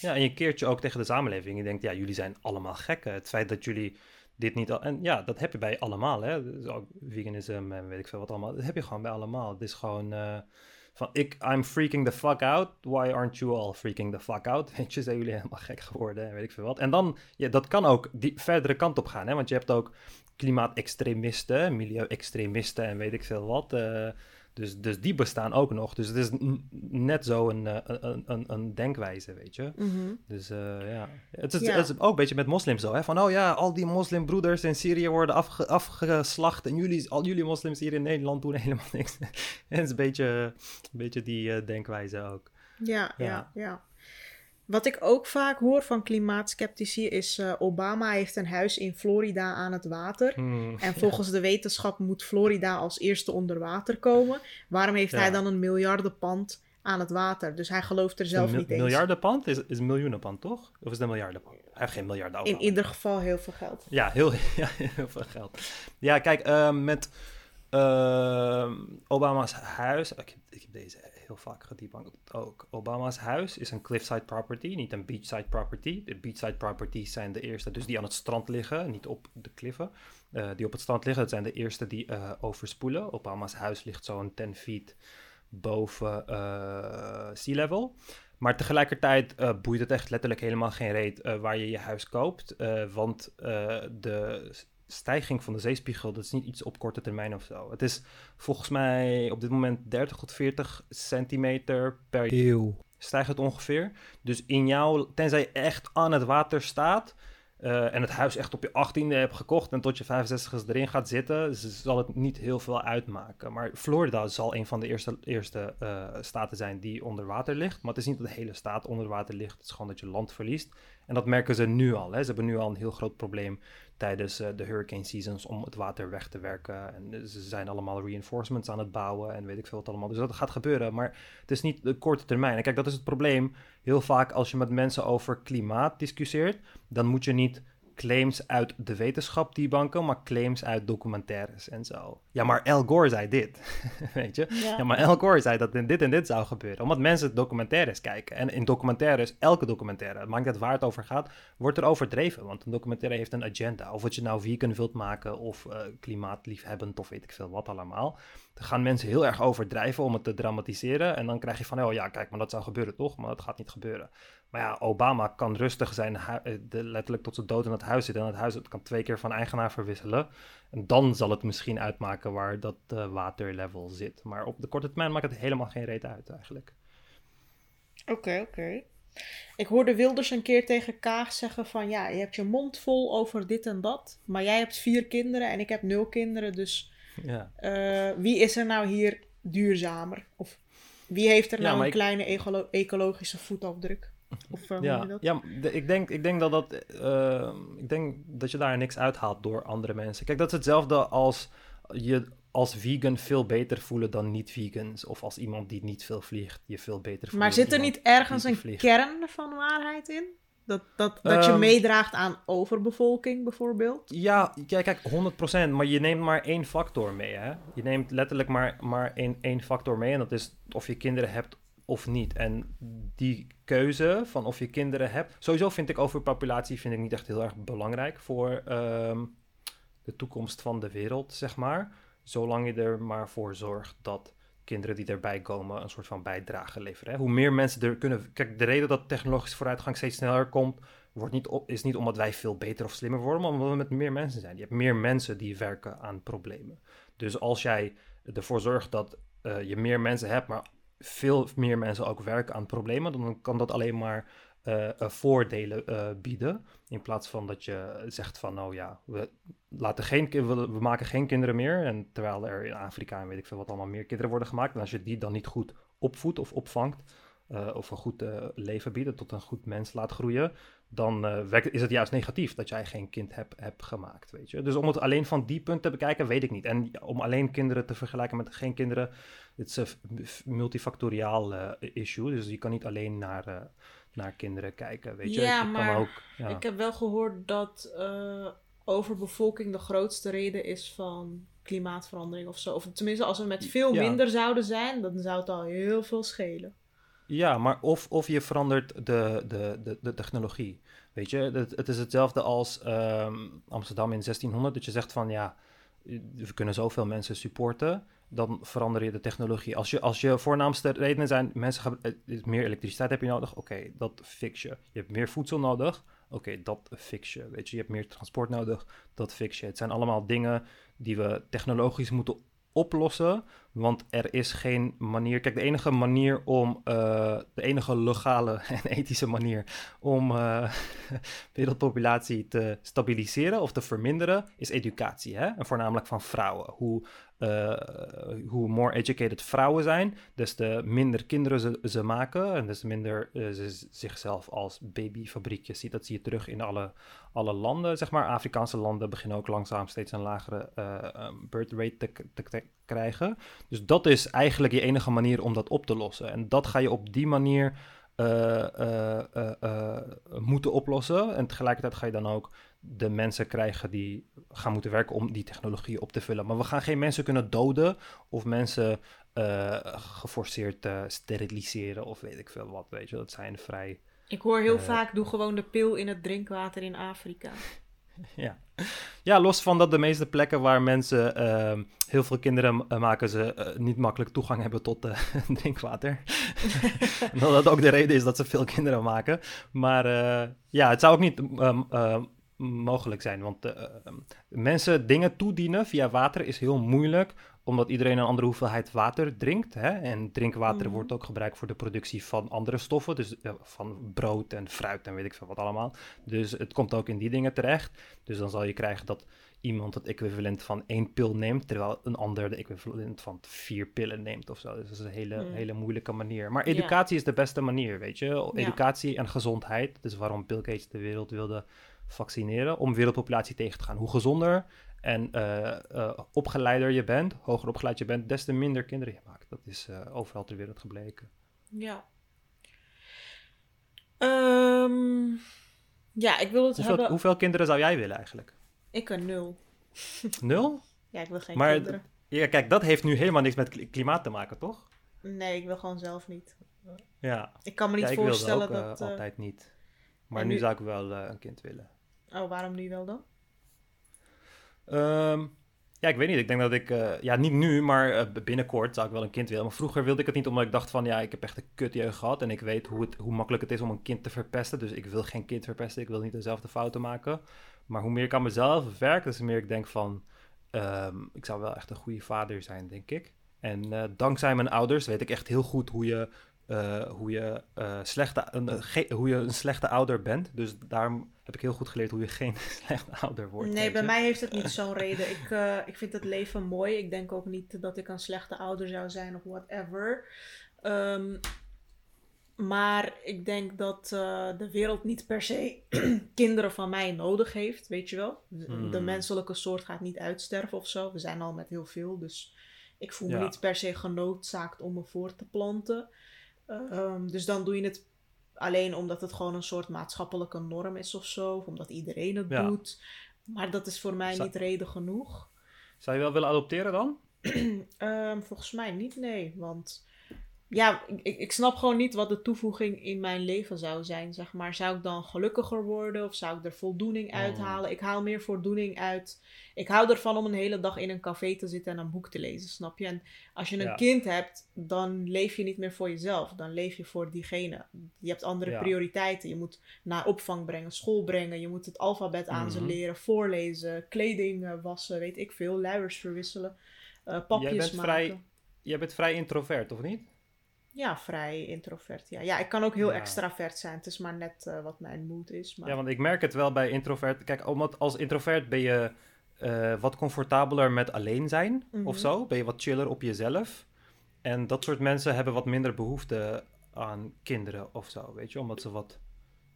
Ja, en je keert je ook tegen de samenleving. Je denkt, ja, jullie zijn allemaal gekken. Het feit dat jullie dit niet al. En ja, dat heb je bij allemaal, hè? Dus veganisme en weet ik veel wat allemaal. Dat heb je gewoon bij allemaal. Het is gewoon uh, van ik, I'm freaking the fuck out. Why aren't you all freaking the fuck out? Weet je, zijn jullie helemaal gek geworden en weet ik veel wat. En dan, ja, dat kan ook die verdere kant op gaan, hè? Want je hebt ook klimaatextremisten, milieu-extremisten en weet ik veel wat. Uh, dus, dus die bestaan ook nog. Dus het is net zo een, eh, een, een, een denkwijze, weet je. Mhm. Dus uh, ja. Het is, het is ook een beetje met moslims zo. Hè? Van, oh ja, al die moslimbroeders in Syrië worden afge, afgeslacht... en jullie, al jullie moslims hier in Nederland doen helemaal niks. en het is een beetje, een beetje die uh, denkwijze ook. Ja, ja, ja. ja. Wat ik ook vaak hoor van klimaatskeptici is: uh, Obama heeft een huis in Florida aan het water. Hmm, en volgens ja. de wetenschap moet Florida als eerste onder water komen. Waarom heeft ja. hij dan een miljardenpand aan het water? Dus hij gelooft er zelf niet eens. Miljardenpand is, is een miljoenenpand, toch? Of is het een miljardenpand? Hij heeft geen miljarden In ieder geval heel veel geld. Ja, heel, ja, heel veel geld. Ja, kijk, uh, met uh, Obama's huis. Ik, ik heb deze heel vaak gedebunked ook. Obama's huis is een cliffside property, niet een beachside property. De beachside properties zijn de eerste, dus die aan het strand liggen, niet op de kliffen. Uh, die op het strand liggen, dat zijn de eerste die uh, overspoelen. Obama's huis ligt zo'n 10 feet boven uh, sea level. Maar tegelijkertijd boeit het echt letterlijk helemaal geen reet waar je je huis koopt. Want de stijging van de zeespiegel, dat is niet iets op korte termijn of zo. Het is volgens mij op dit moment 30 tot 40 centimeter per eeuw. Stijgt het ongeveer. Dus in jou, tenzij je echt aan het water staat. Uh, en het huis echt op je 18e hebt gekocht en tot je 65 erin gaat zitten, zal het niet heel veel uitmaken. Maar Florida zal een van de eerste, eerste uh, staten zijn die onder water ligt. Maar het is niet dat de hele staat onder water ligt, het is gewoon dat je land verliest. En dat merken ze nu al. Hè. Ze hebben nu al een heel groot probleem tijdens uh, de hurricane seasons om het water weg te werken. En ze zijn allemaal reinforcements aan het bouwen en weet ik veel wat allemaal. Dus dat gaat gebeuren, maar het is niet de korte termijn. En kijk, dat is het probleem. Heel vaak als je met mensen over klimaat discussieert, dan moet je niet claims uit de wetenschap die banken, maar claims uit documentaires en zo. Ja, maar Al Gore zei dit, weet je? Ja. ja. maar Al Gore zei dat dit en dit zou gebeuren, omdat mensen documentaires kijken. En in documentaires, elke documentaire, het maakt niet waar het over gaat, wordt er overdreven, want een documentaire heeft een agenda. Of wat je nou vegan wilt maken, of uh, klimaatliefhebbend, of weet ik veel wat allemaal. Dan gaan mensen heel erg overdrijven om het te dramatiseren. En dan krijg je van, oh ja, kijk, maar dat zou gebeuren toch? Maar dat gaat niet gebeuren. Maar ja, Obama kan rustig zijn, de, letterlijk tot zijn dood in het huis zitten. En het huis het kan twee keer van eigenaar verwisselen. En dan zal het misschien uitmaken waar dat uh, waterlevel zit. Maar op de korte termijn maakt het helemaal geen reet uit eigenlijk. Oké, okay, oké. Okay. Ik hoorde Wilders een keer tegen Kaag zeggen van... Ja, je hebt je mond vol over dit en dat. Maar jij hebt vier kinderen en ik heb nul kinderen. Dus ja. uh, wie is er nou hier duurzamer? Of wie heeft er nou ja, een ik... kleine ecolo ecologische voetafdruk? Of, uh, ja, dat? ja ik, denk, ik denk dat dat. Uh, ik denk dat je daar niks uithaalt door andere mensen. Kijk, dat is hetzelfde als je als vegan veel beter voelen dan niet-vegans. Of als iemand die niet veel vliegt, je veel beter voelt. Maar zit er niet ergens een vliegt. kern van waarheid in? Dat, dat, dat um, je meedraagt aan overbevolking bijvoorbeeld? Ja, kijk, kijk 100%. Maar je neemt maar één factor mee. Hè? Je neemt letterlijk maar, maar één, één factor mee. En dat is of je kinderen hebt of niet. En die keuze van of je kinderen hebt. Sowieso vind ik overpopulatie vind ik niet echt heel erg belangrijk voor ehm, de toekomst van de wereld, zeg maar. Zolang je er maar voor zorgt dat kinderen die erbij komen een soort van bijdrage leveren. Hè? Hoe meer mensen er kunnen. Kijk, de reden dat technologische vooruitgang steeds sneller komt, wordt niet op, is niet omdat wij veel beter of slimmer worden, maar omdat we met meer mensen zijn. Je hebt meer mensen die werken aan problemen. Dus als jij ervoor zorgt dat uh, je meer mensen hebt, maar veel meer mensen ook werken aan problemen, dan kan dat alleen maar uh, voordelen uh, bieden. In plaats van dat je zegt van, nou ja, we, laten geen, we, we, maken geen kinderen meer. En terwijl er in Afrika en weet ik veel wat allemaal meer kinderen worden gemaakt. En als je die dan niet goed opvoedt of opvangt, of een goed leven bieden, tot een goed mens laat groeien, dan werkt, is het juist negatief dat jij geen kind hebt heb gemaakt, weet je. Dus om het alleen van die punt te bekijken, weet ik niet. En om alleen kinderen te vergelijken met geen kinderen, het is een multifactoriaal issue. Dus je kan niet alleen naar naar kinderen kijken. Weet je, ja, maar ook, ja. ik heb wel gehoord dat overbevolking de grootste reden is van klimaatverandering of zo. Of tenminste, als we met veel minder zouden zijn, dan zou het al heel veel schelen. Ja, maar of, of je verandert de, de, de, de technologie. Weet je, het, het is hetzelfde als um, Amsterdam in 1600, dat je zegt van ja, we kunnen zoveel mensen supporten dan verander je de technologie. Als je, als je voornaamste redenen zijn, mensen eh, meer elektriciteit heb je nodig, oké, dat fix je. Je hebt meer voedsel nodig, oké, dat fix je. Weet je, je hebt meer transport nodig, dat fix je. Het zijn allemaal dingen die we technologisch moeten oplossen. Want er is geen manier. Kijk, de enige manier om. Uh, de enige legale en ethische manier om uh, wereldpopulatie te stabiliseren of te verminderen is educatie. Hè? En voornamelijk van vrouwen. Hoe uh, hoe more educated vrouwen zijn, des te minder kinderen ze, ze maken en des te minder uh, ze zichzelf als babyfabriekjes ziet. Dat zie je terug in alle, alle landen, zeg maar. Afrikaanse landen beginnen ook langzaam steeds een lagere uh, birth rate te, te, te, krijgen. Dus dat is eigenlijk je enige manier om dat op te lossen. En dat ga je op die manier moeten oplossen. En tegelijkertijd ga je dan ook de mensen krijgen die gaan moeten werken om die technologie op te vullen. Maar we gaan geen mensen kunnen doden of mensen uh, geforceerd uh, steriliseren of weet ik veel wat, weet je. Dat zijn vrij... Ik hoor heel uh, vaak, doe gewoon de pil in het drinkwater in Afrika. ja. ja, los van dat de meeste plekken waar mensen ehm, heel veel kinderen maken, ze niet makkelijk toegang hebben tot drinkwater. dat dat ook de reden is dat ze veel kinderen maken. Maar ja, het zou ook niet mogelijk zijn. Want uh, mensen dingen toedienen via water is heel moeilijk, omdat iedereen een andere hoeveelheid water drinkt. Hè? En drinkwater mm. wordt ook gebruikt voor de productie van andere stoffen, dus uh, van brood en fruit en weet ik veel wat allemaal. Dus het komt ook in die dingen terecht. Dus dan zal je krijgen dat iemand het equivalent van één pil neemt, terwijl een ander de equivalent van vier pillen neemt of zo. Dus dat is een hele, mm. hele moeilijke manier. Maar educatie is de beste manier, weet je. Educatie en gezondheid. Dus waarom Bill Gates de wereld wilde vaccineren om wereldpopulatie tegen te gaan. Hoe gezonder en uh, uh, opgeleider je bent, hoger opgeleid je bent, des te minder kinderen je maakt. Dat is uh, overal ter wereld gebleken. Ja. Um, ja, ik wil het hoeveel, hebben... Hoeveel kinderen zou jij willen eigenlijk? Ik een nul. Nul? ja, ik wil geen maar, kinderen. Ja, kijk, dat heeft nu helemaal niks met klimaat te maken, toch? Nee, ik wil gewoon zelf niet. Ja. Ik kan me niet ja, voorstellen ook, dat... altijd niet. Maar nu, nu, zou ik wel een kind willen. Oh, waarom nu wel dan? Um, ja, ik weet niet. Ik denk dat ik, uh, ja, niet nu, maar uh, binnenkort zou ik wel een kind willen. Maar vroeger wilde ik het niet, omdat ik dacht van, ja, ik heb echt een kutjeugd gehad. En ik weet hoe, het, hoe makkelijk het is om een kind te verpesten. Dus ik wil geen kind verpesten. Ik wil niet dezelfde fouten maken. Maar hoe meer ik aan mezelf werk, hoe meer ik denk van, um, ik zou wel echt een goede vader zijn, denk ik. En uh, dankzij mijn ouders weet ik echt heel goed hoe je uh, hoe, je, uh, slechte, een, hoe je een slechte ouder bent. Dus daarom heb ik heel goed geleerd hoe je geen slechte ouder wordt. Nee, bij mij heeft het niet zo'n reden. Ik, ik vind het leven mooi. Ik denk ook niet dat ik een slechte ouder zou zijn of whatever. Um, maar ik denk dat de wereld niet per se kinderen van mij nodig heeft, weet je wel. De, hmm. de menselijke soort gaat niet uitsterven of zo. We zijn al met heel veel, dus ik voel me niet per se genoodzaakt om me voor te planten. Um, dus dan doe je het alleen omdat het gewoon een soort maatschappelijke norm is of zo. Of omdat iedereen het ja. doet. Maar dat is voor mij Zou... niet reden genoeg. Zou je wel willen adopteren dan? um, volgens mij niet, nee. Want ja, ik, ik snap gewoon niet wat de toevoeging in mijn leven zou zijn, zeg maar. Zou ik dan gelukkiger worden of zou ik er voldoening uit Mm. halen? Ik haal meer voldoening uit. Ik hou ervan om een hele dag in een café te zitten en een boek te lezen, snap je? En als je een Ja. kind hebt, dan leef je niet meer voor jezelf. Dan leef je voor diegene. Je hebt andere Ja. prioriteiten. Je moet naar opvang brengen, school brengen. Je moet het alfabet aan ze Mhm. leren, voorlezen, kleding eh, wassen, weet ik veel, luiers verwisselen, eh papjes Jij bent maken. vrij, jij bent vrij introvert, of niet? Ja, vrij introvert. Ja. ja, ik kan ook heel Ja. extravert zijn. Het is maar net eh, wat mijn mood is. Maar... Ja, want ik merk het wel bij introvert. Kijk, omdat als introvert ben je eh, wat comfortabeler met alleen zijn Mhm. of zo. Ben je wat chiller op jezelf. En dat soort mensen hebben wat minder behoefte aan kinderen of zo, weet je. Omdat ze wat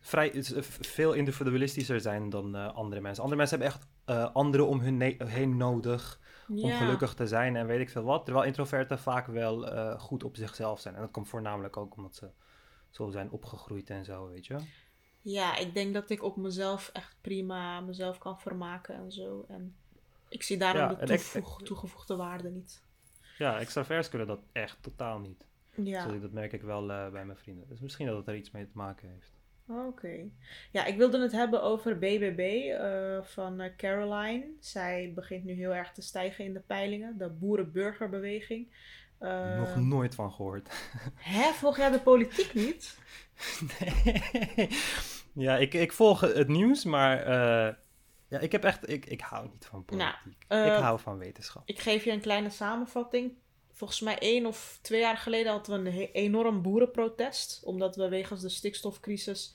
vrij, eh, veel individualistischer zijn dan andere mensen. Andere mensen hebben echt anderen om hun heen nodig om ja. gelukkig te zijn en weet ik veel wat. Terwijl introverten vaak wel eh, goed op zichzelf zijn. En dat komt voornamelijk ook omdat ze zo zijn opgegroeid en zo, weet je. Ja, ik denk dat ik op mezelf echt prima mezelf kan vermaken en zo. En ik zie daarom Ja, de toevoeg- toegevoegde waarde niet. Ja, extraverts kunnen dat echt totaal niet. Ja, Dus dat merk ik wel eh, bij mijn vrienden. Dus misschien dat het er iets mee te maken heeft. Oké. Ja, ik wilde het hebben over BBB eh, van eh, Caroline. Zij begint nu heel erg te stijgen in de peilingen. De boerenburgerbeweging. Eh, Nog nooit van gehoord. Hè, volg jij de politiek niet? nee. Ja, ik, ik volg het nieuws, maar ja, ik heb echt... Ik, ik hou niet van politiek. Nou, ik eh, hou van wetenschap. Ik geef je een kleine samenvatting. Volgens mij één of twee jaar geleden hadden we een enorm boerenprotest. Omdat we wegens de stikstofcrisis.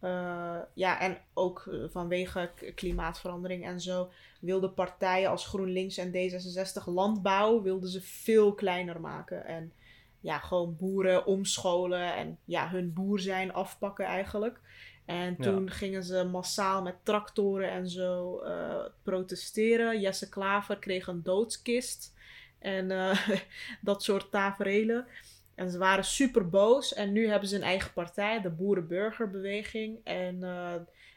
eh, ja, en ook eh, vanwege klimaatverandering en zo. wilden partijen als GroenLinks en D66 landbouw. wilden ze veel kleiner maken. En ja, gewoon boeren omscholen. En ja, hun boer zijn afpakken eigenlijk. En Ja. toen gingen ze massaal met tractoren en zo eh, protesteren. Jesse Klaver kreeg een doodskist. En eh, dat soort taferelen. En ze waren super boos. En nu hebben ze een eigen partij, de Boerenburgerbeweging. En eh,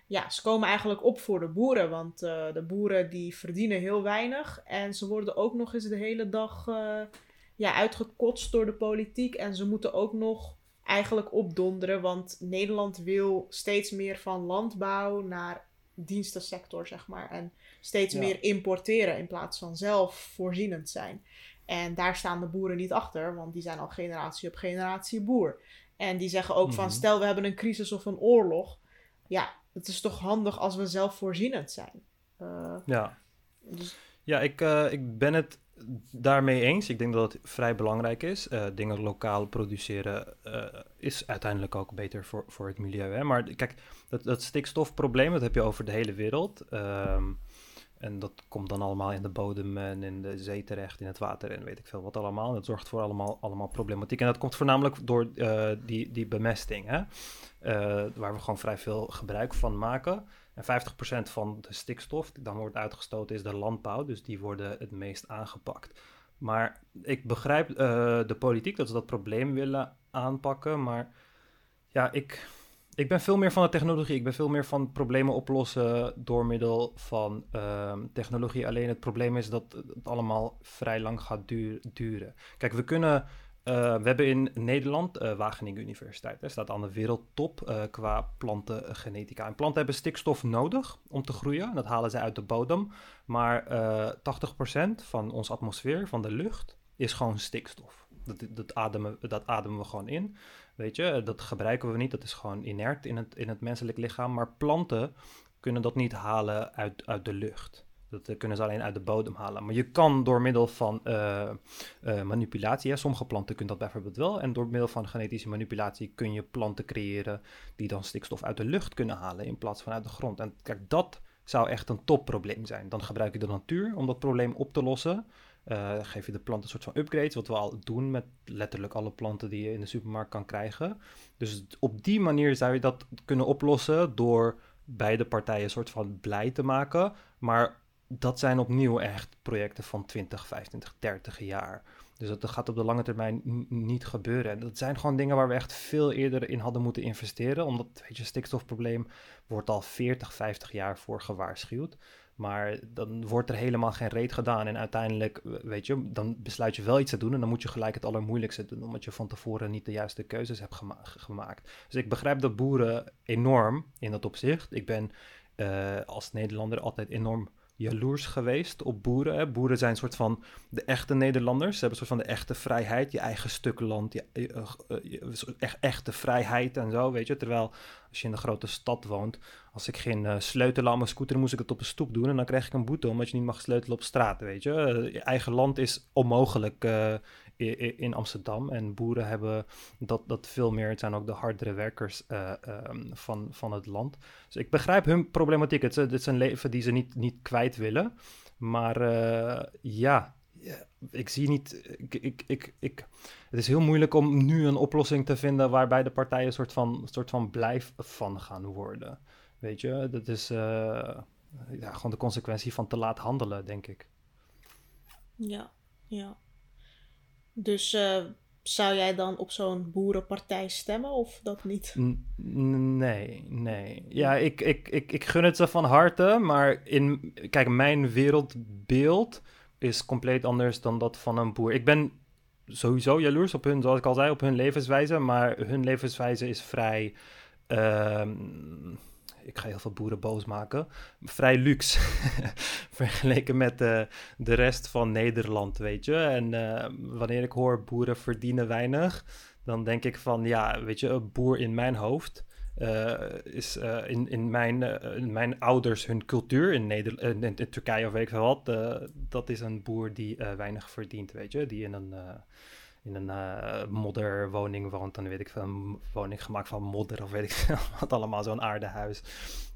ja, ze komen eigenlijk op voor de boeren. Want eh, de boeren die verdienen heel weinig. En ze worden ook nog eens de hele dag ja, uitgekotst door de politiek. En ze moeten ook nog eigenlijk opdonderen. Want Nederland wil steeds meer van landbouw naar dienstensector, zeg maar. En steeds Ja. meer importeren in plaats van zelf voorzienend zijn. En daar staan de boeren niet achter, want die zijn al generatie op generatie boer. En die zeggen ook van, Mhm. stel we hebben een crisis of een oorlog. Ja, het is toch handig als we zelf voorzienend zijn. Eh, Ja, dus, ja ik, eh, ik ben het daarmee eens. Ik denk dat het vrij belangrijk is. Eh, dingen lokaal produceren is uiteindelijk ook beter voor, voor het milieu. Hè? Maar kijk, dat, dat stikstofprobleem, dat heb je over de hele wereld. Ehm, en dat komt dan allemaal in de bodem en in de zee terecht, in het water en weet ik veel wat allemaal. En dat zorgt voor allemaal, allemaal problematiek. En dat komt voornamelijk door eh, die, die bemesting, hè? Eh, waar we gewoon vrij veel gebruik van maken. En 50% van de stikstof die dan wordt uitgestoten is de landbouw, dus die worden het meest aangepakt. Maar ik begrijp eh, de politiek dat ze dat probleem willen aanpakken, maar ja, ik, ik ben veel meer van de technologie. Ik ben veel meer van problemen oplossen door middel van ehm, technologie. Alleen het probleem is dat het allemaal vrij lang gaat duren. Kijk, we kunnen. eh, we hebben in Nederland eh, Wageningen Universiteit. Hè, staat aan de wereldtop eh, qua plantengenetica. En planten hebben stikstof nodig om te groeien. En dat halen ze uit de bodem. Maar eh 80% van onze atmosfeer, van de lucht, is gewoon stikstof. Dat, dat, ademen, dat ademen we gewoon in. Weet je, dat gebruiken we niet. Dat is gewoon inert in het, in het menselijk lichaam. Maar planten kunnen dat niet halen uit, uit de lucht. Dat eh, kunnen ze alleen uit de bodem halen. Maar je kan door middel van eh, eh, manipulatie, hè, sommige planten kunnen dat bijvoorbeeld wel. En door middel van genetische manipulatie kun je planten creëren die dan stikstof uit de lucht kunnen halen in plaats van uit de grond. En kijk, dat zou echt een topprobleem zijn. Dan gebruik je de natuur om dat probleem op te lossen. Eh, geef je de plant een soort van upgrades, wat we al doen met letterlijk alle planten die je in de supermarkt kan krijgen. Dus op die manier zou je dat kunnen oplossen door beide partijen een soort van blij te maken. Maar dat zijn opnieuw echt projecten van 20, 25, 30 jaar. Dus dat gaat op de lange termijn niet gebeuren. En dat zijn gewoon dingen waar we echt veel eerder in hadden moeten investeren. Omdat, weet je, stikstofprobleem wordt al 40, 50 jaar voor gewaarschuwd. Maar dan wordt er helemaal geen reet gedaan. En uiteindelijk, weet je, dan besluit je wel iets te doen. En dan moet je gelijk het allermoeilijkste doen. Omdat je van tevoren niet de juiste keuzes hebt gemaakt. Dus ik begrijp de boeren enorm in dat opzicht. Ik ben uh, als Nederlander altijd enorm jaloers geweest op boeren. Boeren zijn een soort van de echte Nederlanders. Ze hebben een soort van de echte vrijheid, je eigen stuk land, je, uh, echt, echte vrijheid en zo, weet je. Terwijl als je in een grote stad woont, als ik geen uh, sleutelen aan mijn scooter, moest ik het op een stoep doen en dan krijg ik een boete omdat je niet mag sleutelen op straat, weet je. je eigen land is onmogelijk in Amsterdam. En boeren hebben dat, dat veel meer. Het zijn ook de hardere werkers uh, van, van het land. Dus ik begrijp hun problematiek. Het, het is een leven die ze niet, niet kwijt willen. Maar uh, ja, ik zie niet. Ik, ik, ik, het is heel moeilijk om nu een oplossing te vinden waarbij de partijen een soort van, soort van blijf van gaan worden. Weet je, dat is ja, gewoon de consequentie van te laat handelen, denk ik. Ja, ja. Dus uh, zou jij dan op zo'n boerenpartij stemmen of dat niet? nee, nee. Ja, ik, ik, ik, ik gun het ze van harte, maar in, kijk, mijn wereldbeeld is compleet anders dan dat van een boer. Ik ben sowieso jaloers op hun, zoals ik al zei, op hun levenswijze, maar hun levenswijze is vrij. Uh, ik ga heel veel boeren boos maken, vrij luxe. Vergeleken met de, de rest van Nederland, weet je. En uh, wanneer ik hoor boeren verdienen weinig, dan denk ik van ja, weet je, een boer in mijn hoofd uh, is in, in, mijn, mijn ouders hun cultuur in, Neder in, in, Turkije of weet ik veel wat, dat is een boer die weinig verdient, weet je, die in een in een uh, modderwoning woont, dan weet ik veel, een woning gemaakt van modder of weet ik veel, wat allemaal, zo'n aardehuis.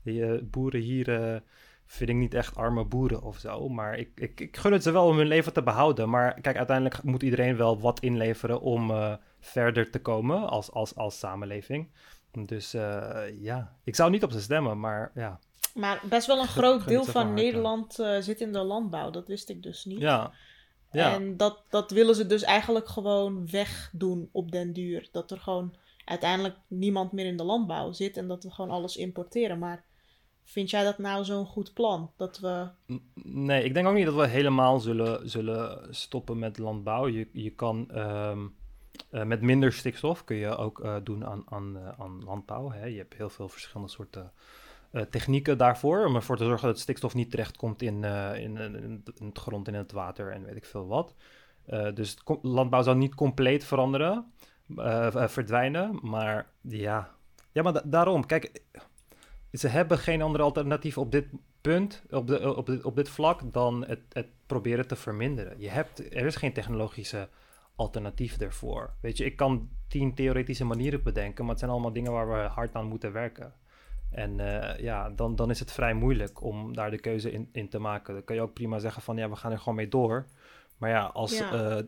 Die uh, boeren hier uh, vind ik niet echt arme boeren of zo, maar ik, ik, ik gun het ze wel om hun leven te behouden. Maar kijk, uiteindelijk moet iedereen wel wat inleveren om verder te komen als, als, als samenleving. Dus ja, ik zou niet op ze stemmen, maar ja. Maar best wel een groot deel van Nederland zit in de landbouw, dat wist ik dus niet. Ja, ja. En dat, dat willen ze dus eigenlijk gewoon wegdoen op den duur. Dat er gewoon uiteindelijk niemand meer in de landbouw zit en dat we gewoon alles importeren. Maar vind jij dat nou zo'n goed plan? Dat we... Nee, ik denk ook niet dat we helemaal zullen, zullen stoppen met landbouw. Je, je kan ehm, eh, met minder stikstof kun je ook uh, doen aan, aan, uh, aan landbouw. Hè. Je hebt heel veel verschillende soorten technieken daarvoor. Om ervoor te zorgen dat stikstof niet terechtkomt in, uh, in, in, in, het grond in het water en weet ik veel wat. Uh, dus landbouw zal niet compleet veranderen, verdwijnen. Maar ja, ja maar da daarom, kijk, ze hebben geen andere alternatief op dit punt, op, de, op, dit, op dit vlak, dan het, het proberen te verminderen. Je hebt, er is geen technologische alternatief ervoor. Weet je, ik kan tien theoretische manieren bedenken, maar het zijn allemaal dingen waar we hard aan moeten werken. En uh, ja, dan, dan is het vrij moeilijk om daar de keuze in, in te maken. Dan kun je ook prima zeggen van ja, we gaan er gewoon mee door. Maar ja, als, ja. Uh,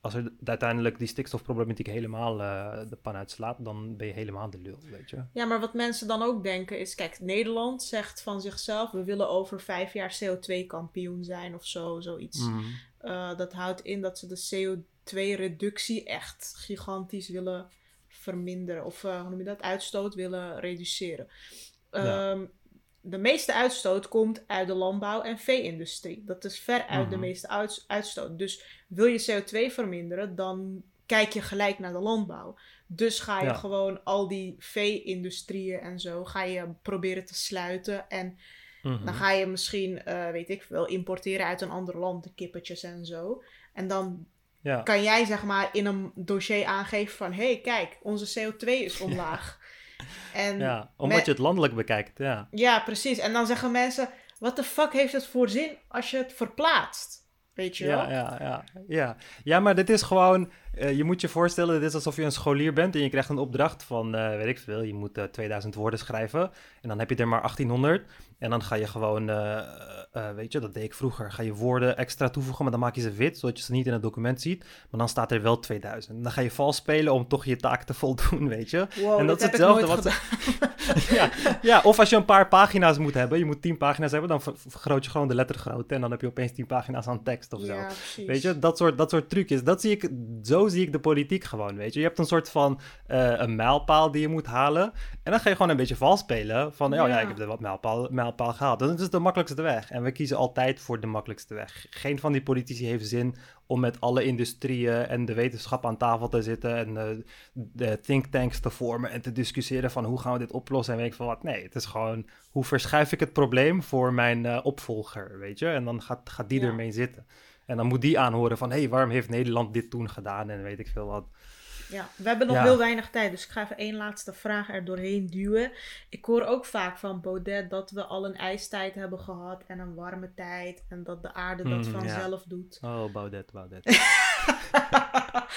als er uiteindelijk die stikstofproblematiek helemaal uh, de pan uitslaat, dan ben je helemaal de lul, weet je. Ja, maar wat mensen dan ook denken is, kijk, Nederland zegt van zichzelf, we willen over vijf jaar CO2-kampioen zijn of zo, zoiets. Mm. dat houdt in dat ze de CO2-reductie echt gigantisch willen verminderen. Of hoe noem je dat? Uitstoot willen reduceren. Ehm, de meeste uitstoot komt uit de landbouw- en vee-industrie. Dat is veruit de mhm. meeste uitstoot. Dus wil je CO2 verminderen, dan kijk je gelijk naar de landbouw. Dus ga je gewoon al die vee-industrieën en zo, ga je proberen te sluiten. En dan mhm. ga je misschien, uh, weet ik veel, importeren uit een ander land, de kippetjes en zo. En dan ja. kan jij zeg maar in een dossier aangeven van... hé, hey, kijk, onze CO2 is omlaag. En ja, omdat je het landelijk bekijkt, ja. Ja, precies. En dan zeggen mensen, wat de fuck heeft het voor zin als je het verplaatst? Weet je wel? Ja, ja, ja. Ja, ja maar dit is gewoon... Uh, je moet je voorstellen, dit is alsof je een scholier bent... en je krijgt een opdracht van, uh, weet ik veel... je moet uh, eh, 2000 woorden schrijven... en dan heb je er maar 1800... en dan ga je gewoon uh, weet je, dat deed ik vroeger. Ga je woorden extra toevoegen, maar dan maak je ze wit, zodat je ze niet in het document ziet. Maar dan staat er wel 2000. Dan ga je vals spelen om toch je taak te voldoen, weet je. Wow, en dat, is hetzelfde wat ja, ja, of als je een paar pagina's moet hebben, je moet 10 pagina's hebben, dan vergroot je gewoon de lettergrootte en dan heb je opeens 10 pagina's aan tekst of zo. weet je, dat soort, dat soort trucjes. Dat zie ik, zo zie ik de politiek gewoon, weet je. Je hebt een soort van uh, een mijlpaal die je moet halen en dan ga je gewoon een beetje vals spelen van, oh ja, ik heb er wat mijlpaal, mijlpaal gehaald. Dat is de makkelijkste weg. En we kiezen altijd voor de makkelijkste weg. Geen van die politici heeft zin om met alle industrieën en de wetenschap aan tafel te zitten en de, de think tanks te vormen en te discussiëren van hoe gaan we dit oplossen en weet ik van wat. Nee, het is gewoon hoe verschuif ik het probleem voor mijn uh, opvolger, weet je? En dan gaat, gaat die ermee zitten. En dan moet die aanhoren van, hé, hey, waarom heeft Nederland dit toen gedaan en weet ik veel wat. Ja, we hebben nog heel weinig tijd, dus ik ga even één laatste vraag er doorheen duwen. Ik hoor ook vaak van Baudet dat we al een ijstijd hebben gehad en een warme tijd en dat de aarde dat hmm, vanzelf doet. Oh, Baudet, Baudet.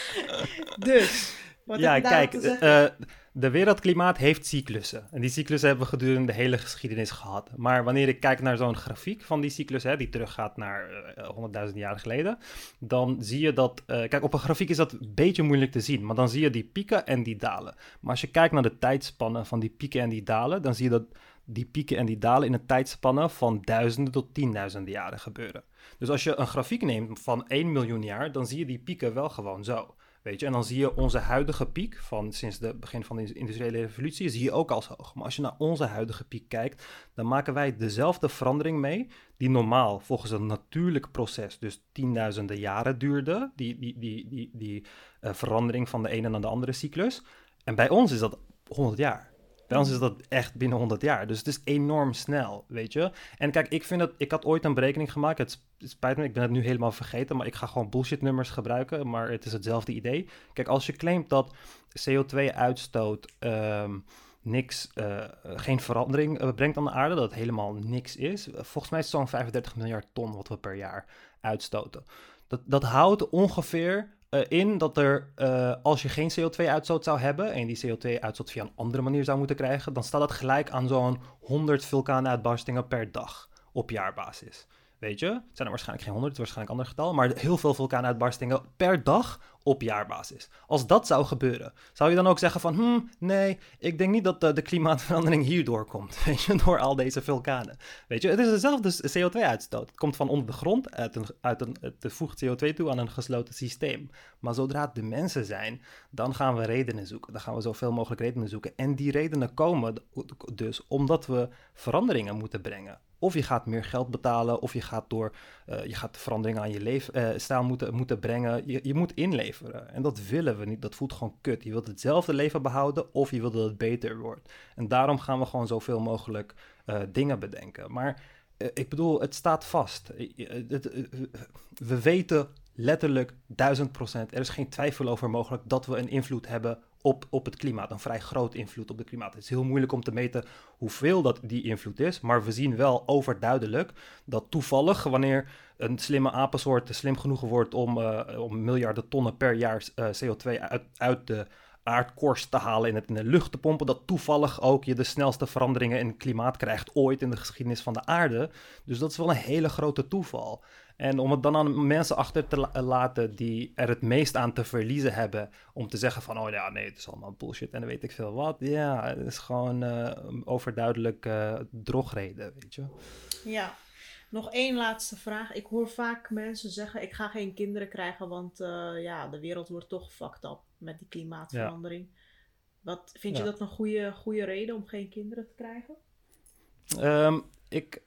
dus, wat ja, kijk, uh, de wereldklimaat heeft cyclussen. En die cyclussen hebben we gedurende de hele geschiedenis gehad. Maar wanneer ik kijk naar zo'n grafiek van die cyclus, hè, die teruggaat naar uh, 100.000 jaar geleden, dan zie je dat. Uh, kijk, op een grafiek is dat een beetje moeilijk te zien, maar dan zie je die pieken en die dalen. Maar als je kijkt naar de tijdspannen van die pieken en die dalen, dan zie je dat die pieken en die dalen in een tijdspanne van duizenden tot tienduizenden jaren gebeuren. Dus als je een grafiek neemt van 1 miljoen jaar, dan zie je die pieken wel gewoon zo. En dan zie je onze huidige piek van sinds het begin van de industriële revolutie, zie je ook als hoog. Maar als je naar onze huidige piek kijkt, dan maken wij dezelfde verandering mee, die normaal volgens een natuurlijk proces, dus tienduizenden jaren duurde, die, die, die, die, die uh, verandering van de ene naar de andere cyclus. En bij ons is dat 100 jaar. Bij ons is dat echt binnen 100 jaar. Dus het is enorm snel, weet je. En kijk, ik vind dat... Ik had ooit een berekening gemaakt. Het spijt me, ik ben het nu helemaal vergeten. Maar ik ga gewoon bullshit nummers gebruiken. Maar het is hetzelfde idee. Kijk, als je claimt dat CO2-uitstoot... Ehm, niks, uh, geen verandering uh, brengt aan de aarde, dat het helemaal niks is. volgens mij is het zo'n 35 miljard ton wat we per jaar uitstoten. Dat, dat houdt ongeveer uh, in dat er, uh, als je geen CO2-uitstoot zou hebben en die CO2-uitstoot via een andere manier zou moeten krijgen, dan staat dat gelijk aan zo'n 100 vulkaanuitbarstingen per dag op jaarbasis. Weet je, het zijn er waarschijnlijk geen 100, het is waarschijnlijk een ander getal, maar heel veel vulkaanuitbarstingen per dag op jaarbasis. Als dat zou gebeuren, zou je dan ook zeggen van, hmm, nee, ik denk niet dat de, de klimaatverandering hierdoor komt, weet je, door al deze vulkanen. Weet je, het is dezelfde CO2-uitstoot. Het komt van onder de grond, uit een, uit een, het voegt CO2 toe aan een gesloten systeem. Maar zodra het de mensen zijn, dan gaan we redenen zoeken. Dan gaan we zoveel mogelijk redenen zoeken. En die redenen komen dus omdat we veranderingen moeten brengen. Of je gaat meer geld betalen, of je gaat door, uh, je gaat veranderingen aan je leefstijl uh, moeten, moeten brengen. Je, je moet inleveren. En dat willen we niet. Dat voelt gewoon kut. Je wilt hetzelfde leven behouden, of je wilt dat het beter wordt. En daarom gaan we gewoon zoveel mogelijk uh, dingen bedenken. Maar ik bedoel, het staat vast. we weten letterlijk duizend procent. Er is geen twijfel over mogelijk dat we een invloed hebben op, op het klimaat. Een vrij groot invloed op het klimaat. Het is heel moeilijk om te meten hoeveel dat die invloed is. Maar we zien wel overduidelijk dat toevallig wanneer een slimme apensoort slim genoeg wordt om, uh, om miljarden tonnen per jaar uh, CO2 uit, uit de aardkorst te halen in, het, in de lucht te pompen, dat toevallig ook je de snelste veranderingen in het klimaat krijgt ooit in de geschiedenis van de aarde. Dus dat is wel een hele grote toeval. En om het dan aan mensen achter te laten die er het meest aan te verliezen hebben, om te zeggen van, oh ja, nee, het is allemaal bullshit en dan weet ik veel wat. Ja, het is gewoon uh, overduidelijk uh, drogreden, weet je. Ja, nog één laatste vraag. Ik hoor vaak mensen zeggen: ik ga geen kinderen krijgen, want uh, ja, de wereld wordt toch fucked up met die klimaatverandering. Wat, vind je dat een goede, goede reden om geen kinderen te krijgen? Um, ik,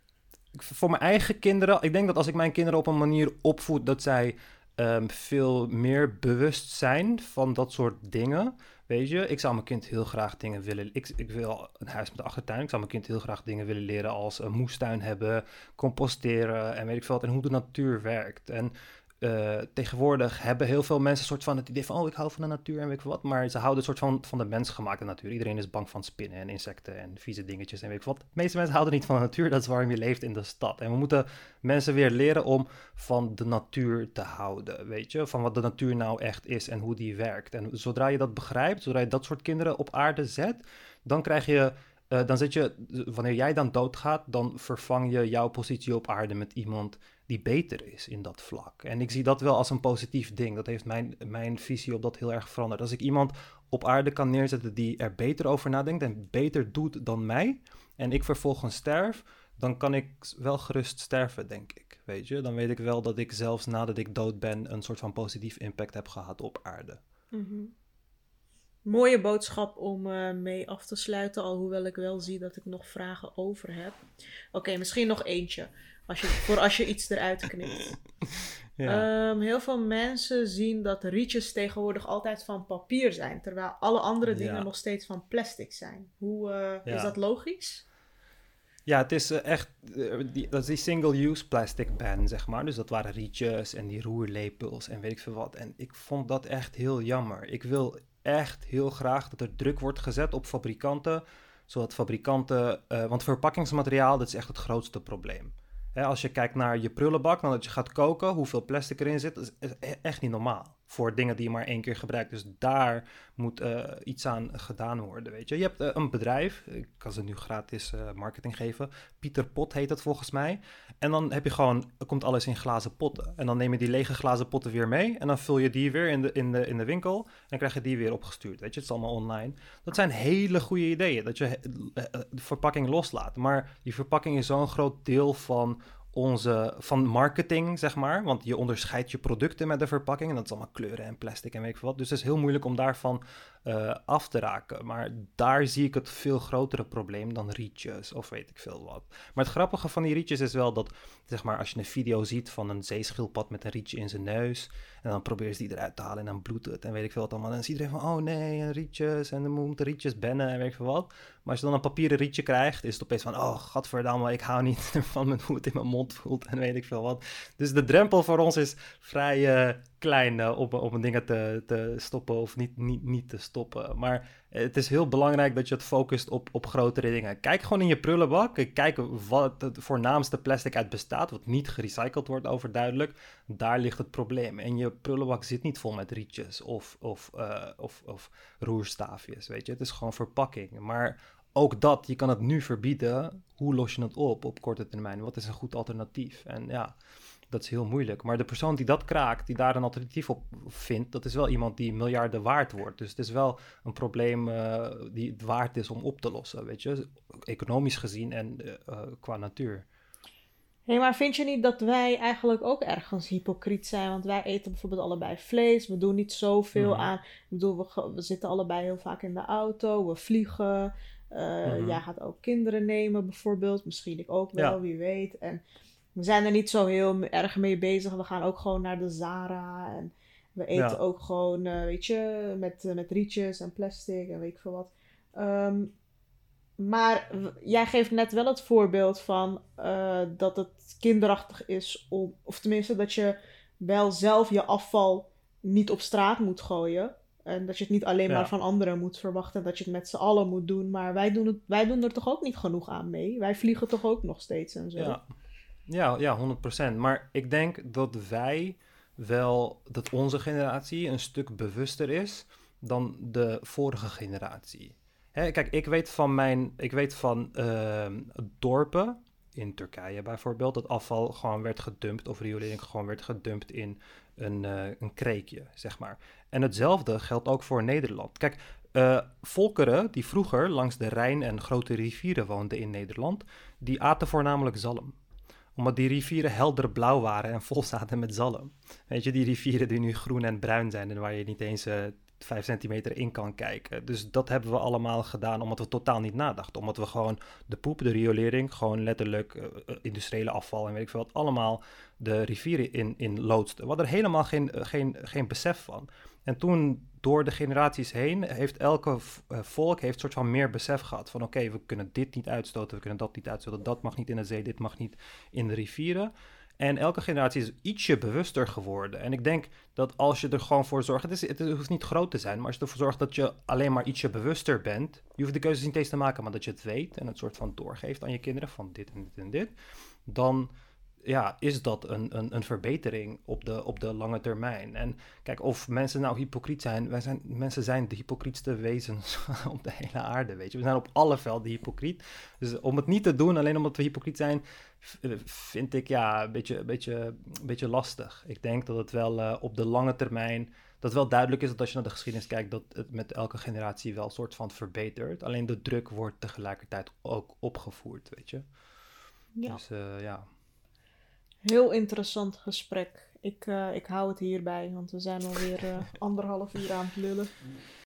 voor mijn eigen kinderen, ik denk dat als ik mijn kinderen op een manier opvoed dat zij um, veel meer bewust zijn van dat soort dingen. Weet je, ik zou mijn kind heel graag dingen willen. Ik, ik wil een huis met een achtertuin. Ik zou mijn kind heel graag dingen willen leren als een moestuin hebben, composteren en weet ik veel. En hoe de natuur werkt. En uh, tegenwoordig hebben heel veel mensen een soort van het idee van, oh, ik hou van de natuur en weet ik wat. Maar ze houden een soort van, van de mensgemaakte natuur. Iedereen is bang van spinnen en insecten en vieze dingetjes en weet ik wat. De meeste mensen houden niet van de natuur, dat is waarom je leeft in de stad. En we moeten mensen weer leren om van de natuur te houden, weet je. Van wat de natuur nou echt is en hoe die werkt. En zodra je dat begrijpt, zodra je dat soort kinderen op aarde zet, dan krijg je uh, dan zit je, wanneer jij dan doodgaat, dan vervang je jouw positie op aarde met iemand die beter is in dat vlak. En ik zie dat wel als een positief ding. Dat heeft mijn, mijn visie op dat heel erg veranderd. Als ik iemand op aarde kan neerzetten die er beter over nadenkt en beter doet dan mij, en ik vervolgens sterf, dan kan ik wel gerust sterven, denk ik. Weet je, dan weet ik wel dat ik zelfs nadat ik dood ben een soort van positief impact heb gehad op aarde. Mhm. Mooie boodschap om eh, mee af te sluiten, alhoewel ik wel zie dat ik nog vragen over heb. Oké, misschien nog eentje, als je, voor als je iets eruit knipt. Ja. Ehm, heel veel mensen zien dat rietjes tegenwoordig altijd van papier zijn, terwijl alle andere dingen nog steeds van plastic zijn. Hoe uh, is dat logisch? Ja, het is uh, echt, die, dat is die single-use plastic ban, zeg maar. Dus dat waren rietjes en die roerlepels en weet ik veel wat. En ik vond dat echt heel jammer. Ik wil echt heel graag dat er druk wordt gezet op fabrikanten, zodat fabrikanten, uh, want verpakkingsmateriaal, dat is echt het grootste probleem. Hè, als je kijkt naar je prullenbak, dan dat je gaat koken, hoeveel plastic erin zit, dat is e-, echt niet normaal voor dingen die je maar één keer gebruikt. Dus daar moet uh, iets aan gedaan worden, weet je. Je hebt uh, een bedrijf, ik kan ze nu gratis uh, marketing geven. Pieter Pot heet het volgens mij. En dan heb je gewoon, komt alles in glazen potten. En dan neem je die lege glazen potten weer mee. En dan vul je die weer in de, in de, in de winkel. En dan krijg je die weer opgestuurd, weet je. Het is allemaal online. Dat zijn hele goede ideeën, dat je de verpakking loslaat. Maar die verpakking is zo'n groot deel van onze, van marketing, zeg maar. Want je onderscheidt je producten met de verpakking. En dat is allemaal kleuren en plastic en weet ik wat. Dus het is heel moeilijk om daarvan uh, af te raken. Maar daar zie ik het veel grotere probleem dan rietjes of weet ik veel wat. Maar het grappige van die rietjes is wel dat, zeg maar, als je een video ziet van een zeeschildpad met een rietje in zijn neus. En dan probeert ze die eruit te halen en dan bloedt het en weet ik veel wat allemaal. En dan zie iedereen van, oh nee, rietjes en dan moet rietjes bennen en weet ik veel wat. Maar als je dan een papieren rietje krijgt, is het opeens van, oh gadverdamme, ik hou niet van hoe het in mijn mond voelt en weet ik veel wat. Dus de drempel voor ons is vrij uh, klein uh, om, om dingen te, te stoppen of niet, niet, niet te stoppen. Maar het is heel belangrijk dat je het focust op, op grotere dingen. Kijk gewoon in je prullenbak. Kijk wat het voornaamste plastic uit bestaat, wat niet gerecycled wordt overduidelijk. Daar ligt het probleem. En je prullenbak zit niet vol met rietjes of, of, uh, of, of roerstaafjes, weet je. Het is gewoon verpakking. Maar ook dat, je kan het nu verbieden. Hoe los je het op op korte termijn? Wat is een goed alternatief? En ja, dat is heel moeilijk. Maar de persoon die dat kraakt, die daar een alternatief op vindt, dat is wel iemand die miljarden waard wordt. Dus het is wel een probleem uh, die het waard is om op te lossen, weet je, economisch gezien en uh, qua natuur. Hé, hey, maar vind je niet dat wij eigenlijk ook ergens hypocriet zijn? Want wij eten bijvoorbeeld allebei vlees. We doen niet zoveel mm. aan. Ik bedoel, we, we, zitten allebei heel vaak in de auto. We vliegen. Uh, mm. Jij gaat ook kinderen nemen, bijvoorbeeld. Misschien ik ook wel, ja. wie weet. En we zijn er niet zo heel erg mee bezig. We gaan ook gewoon naar de Zara. En we eten ja. ook gewoon, uh, weet je, met, uh, met rietjes en plastic en weet ik veel wat. Um, maar jij geeft net wel het voorbeeld van uh, dat het kinderachtig is om, of tenminste dat je wel zelf je afval niet op straat moet gooien. En dat je het niet alleen ja. maar van anderen moet verwachten. Dat je het met z'n allen moet doen. Maar wij doen, het, wij doen er toch ook niet genoeg aan mee? Wij vliegen toch ook nog steeds en zo? Ja, ja, ja 100%. Maar ik denk dat wij wel, dat onze generatie een stuk bewuster is dan de vorige generatie. Hè, kijk, ik weet van mijn, ik weet van uh, dorpen in Turkije bijvoorbeeld, dat afval gewoon werd gedumpt of riolering gewoon werd gedumpt in een, uh, een kreekje, zeg maar. En hetzelfde geldt ook voor Nederland. Kijk, uh, volkeren die vroeger langs de Rijn en grote rivieren woonden in Nederland, die aten voornamelijk zalm omdat die rivieren helder blauw waren en vol zaten met zalm. Weet je, die rivieren die nu groen en bruin zijn en waar je niet eens uh, vijf centimeter in kan kijken. Dus dat hebben we allemaal gedaan omdat we totaal niet nadachten. Omdat we gewoon de poep, de riolering, gewoon letterlijk uh, industriële afval en weet ik veel wat, allemaal de rivieren in, in loodsten. We hadden er helemaal geen, geen, geen besef van. En toen door de generaties heen heeft elke volk heeft soort van meer besef gehad van oké, we kunnen dit niet uitstoten, we kunnen dat niet uitstoten, dat mag niet in de zee, dit mag niet in de rivieren. En elke generatie is ietsje bewuster geworden. En ik denk dat als je er gewoon voor zorgt, het, het hoeft niet groot te zijn, maar als je ervoor zorgt dat je alleen maar ietsje bewuster bent, je hoeft de keuzes niet eens te maken, maar dat je het weet en het soort van doorgeeft aan je kinderen van dit en dit en dit, dan ja, is dat een, een, een verbetering op de, op de lange termijn. En kijk, of mensen nou hypocriet zijn, wij zijn, mensen zijn de hypocrietste wezens op de hele aarde, weet je. We zijn op alle velden hypocriet. Dus om het niet te doen, alleen omdat we hypocriet zijn, eh, vind ik ja, een beetje, een beetje, een beetje lastig. Ik denk dat het wel uh, op de lange termijn, dat wel duidelijk is dat als je naar de geschiedenis kijkt, dat het met elke generatie wel een soort van verbetert. Alleen de druk wordt tegelijkertijd ook opgevoerd, weet je. Ja. Dus uh, ja. Heel interessant gesprek. Ik, uh, ik hou het hierbij, want we zijn alweer uh, anderhalf uur aan het lullen.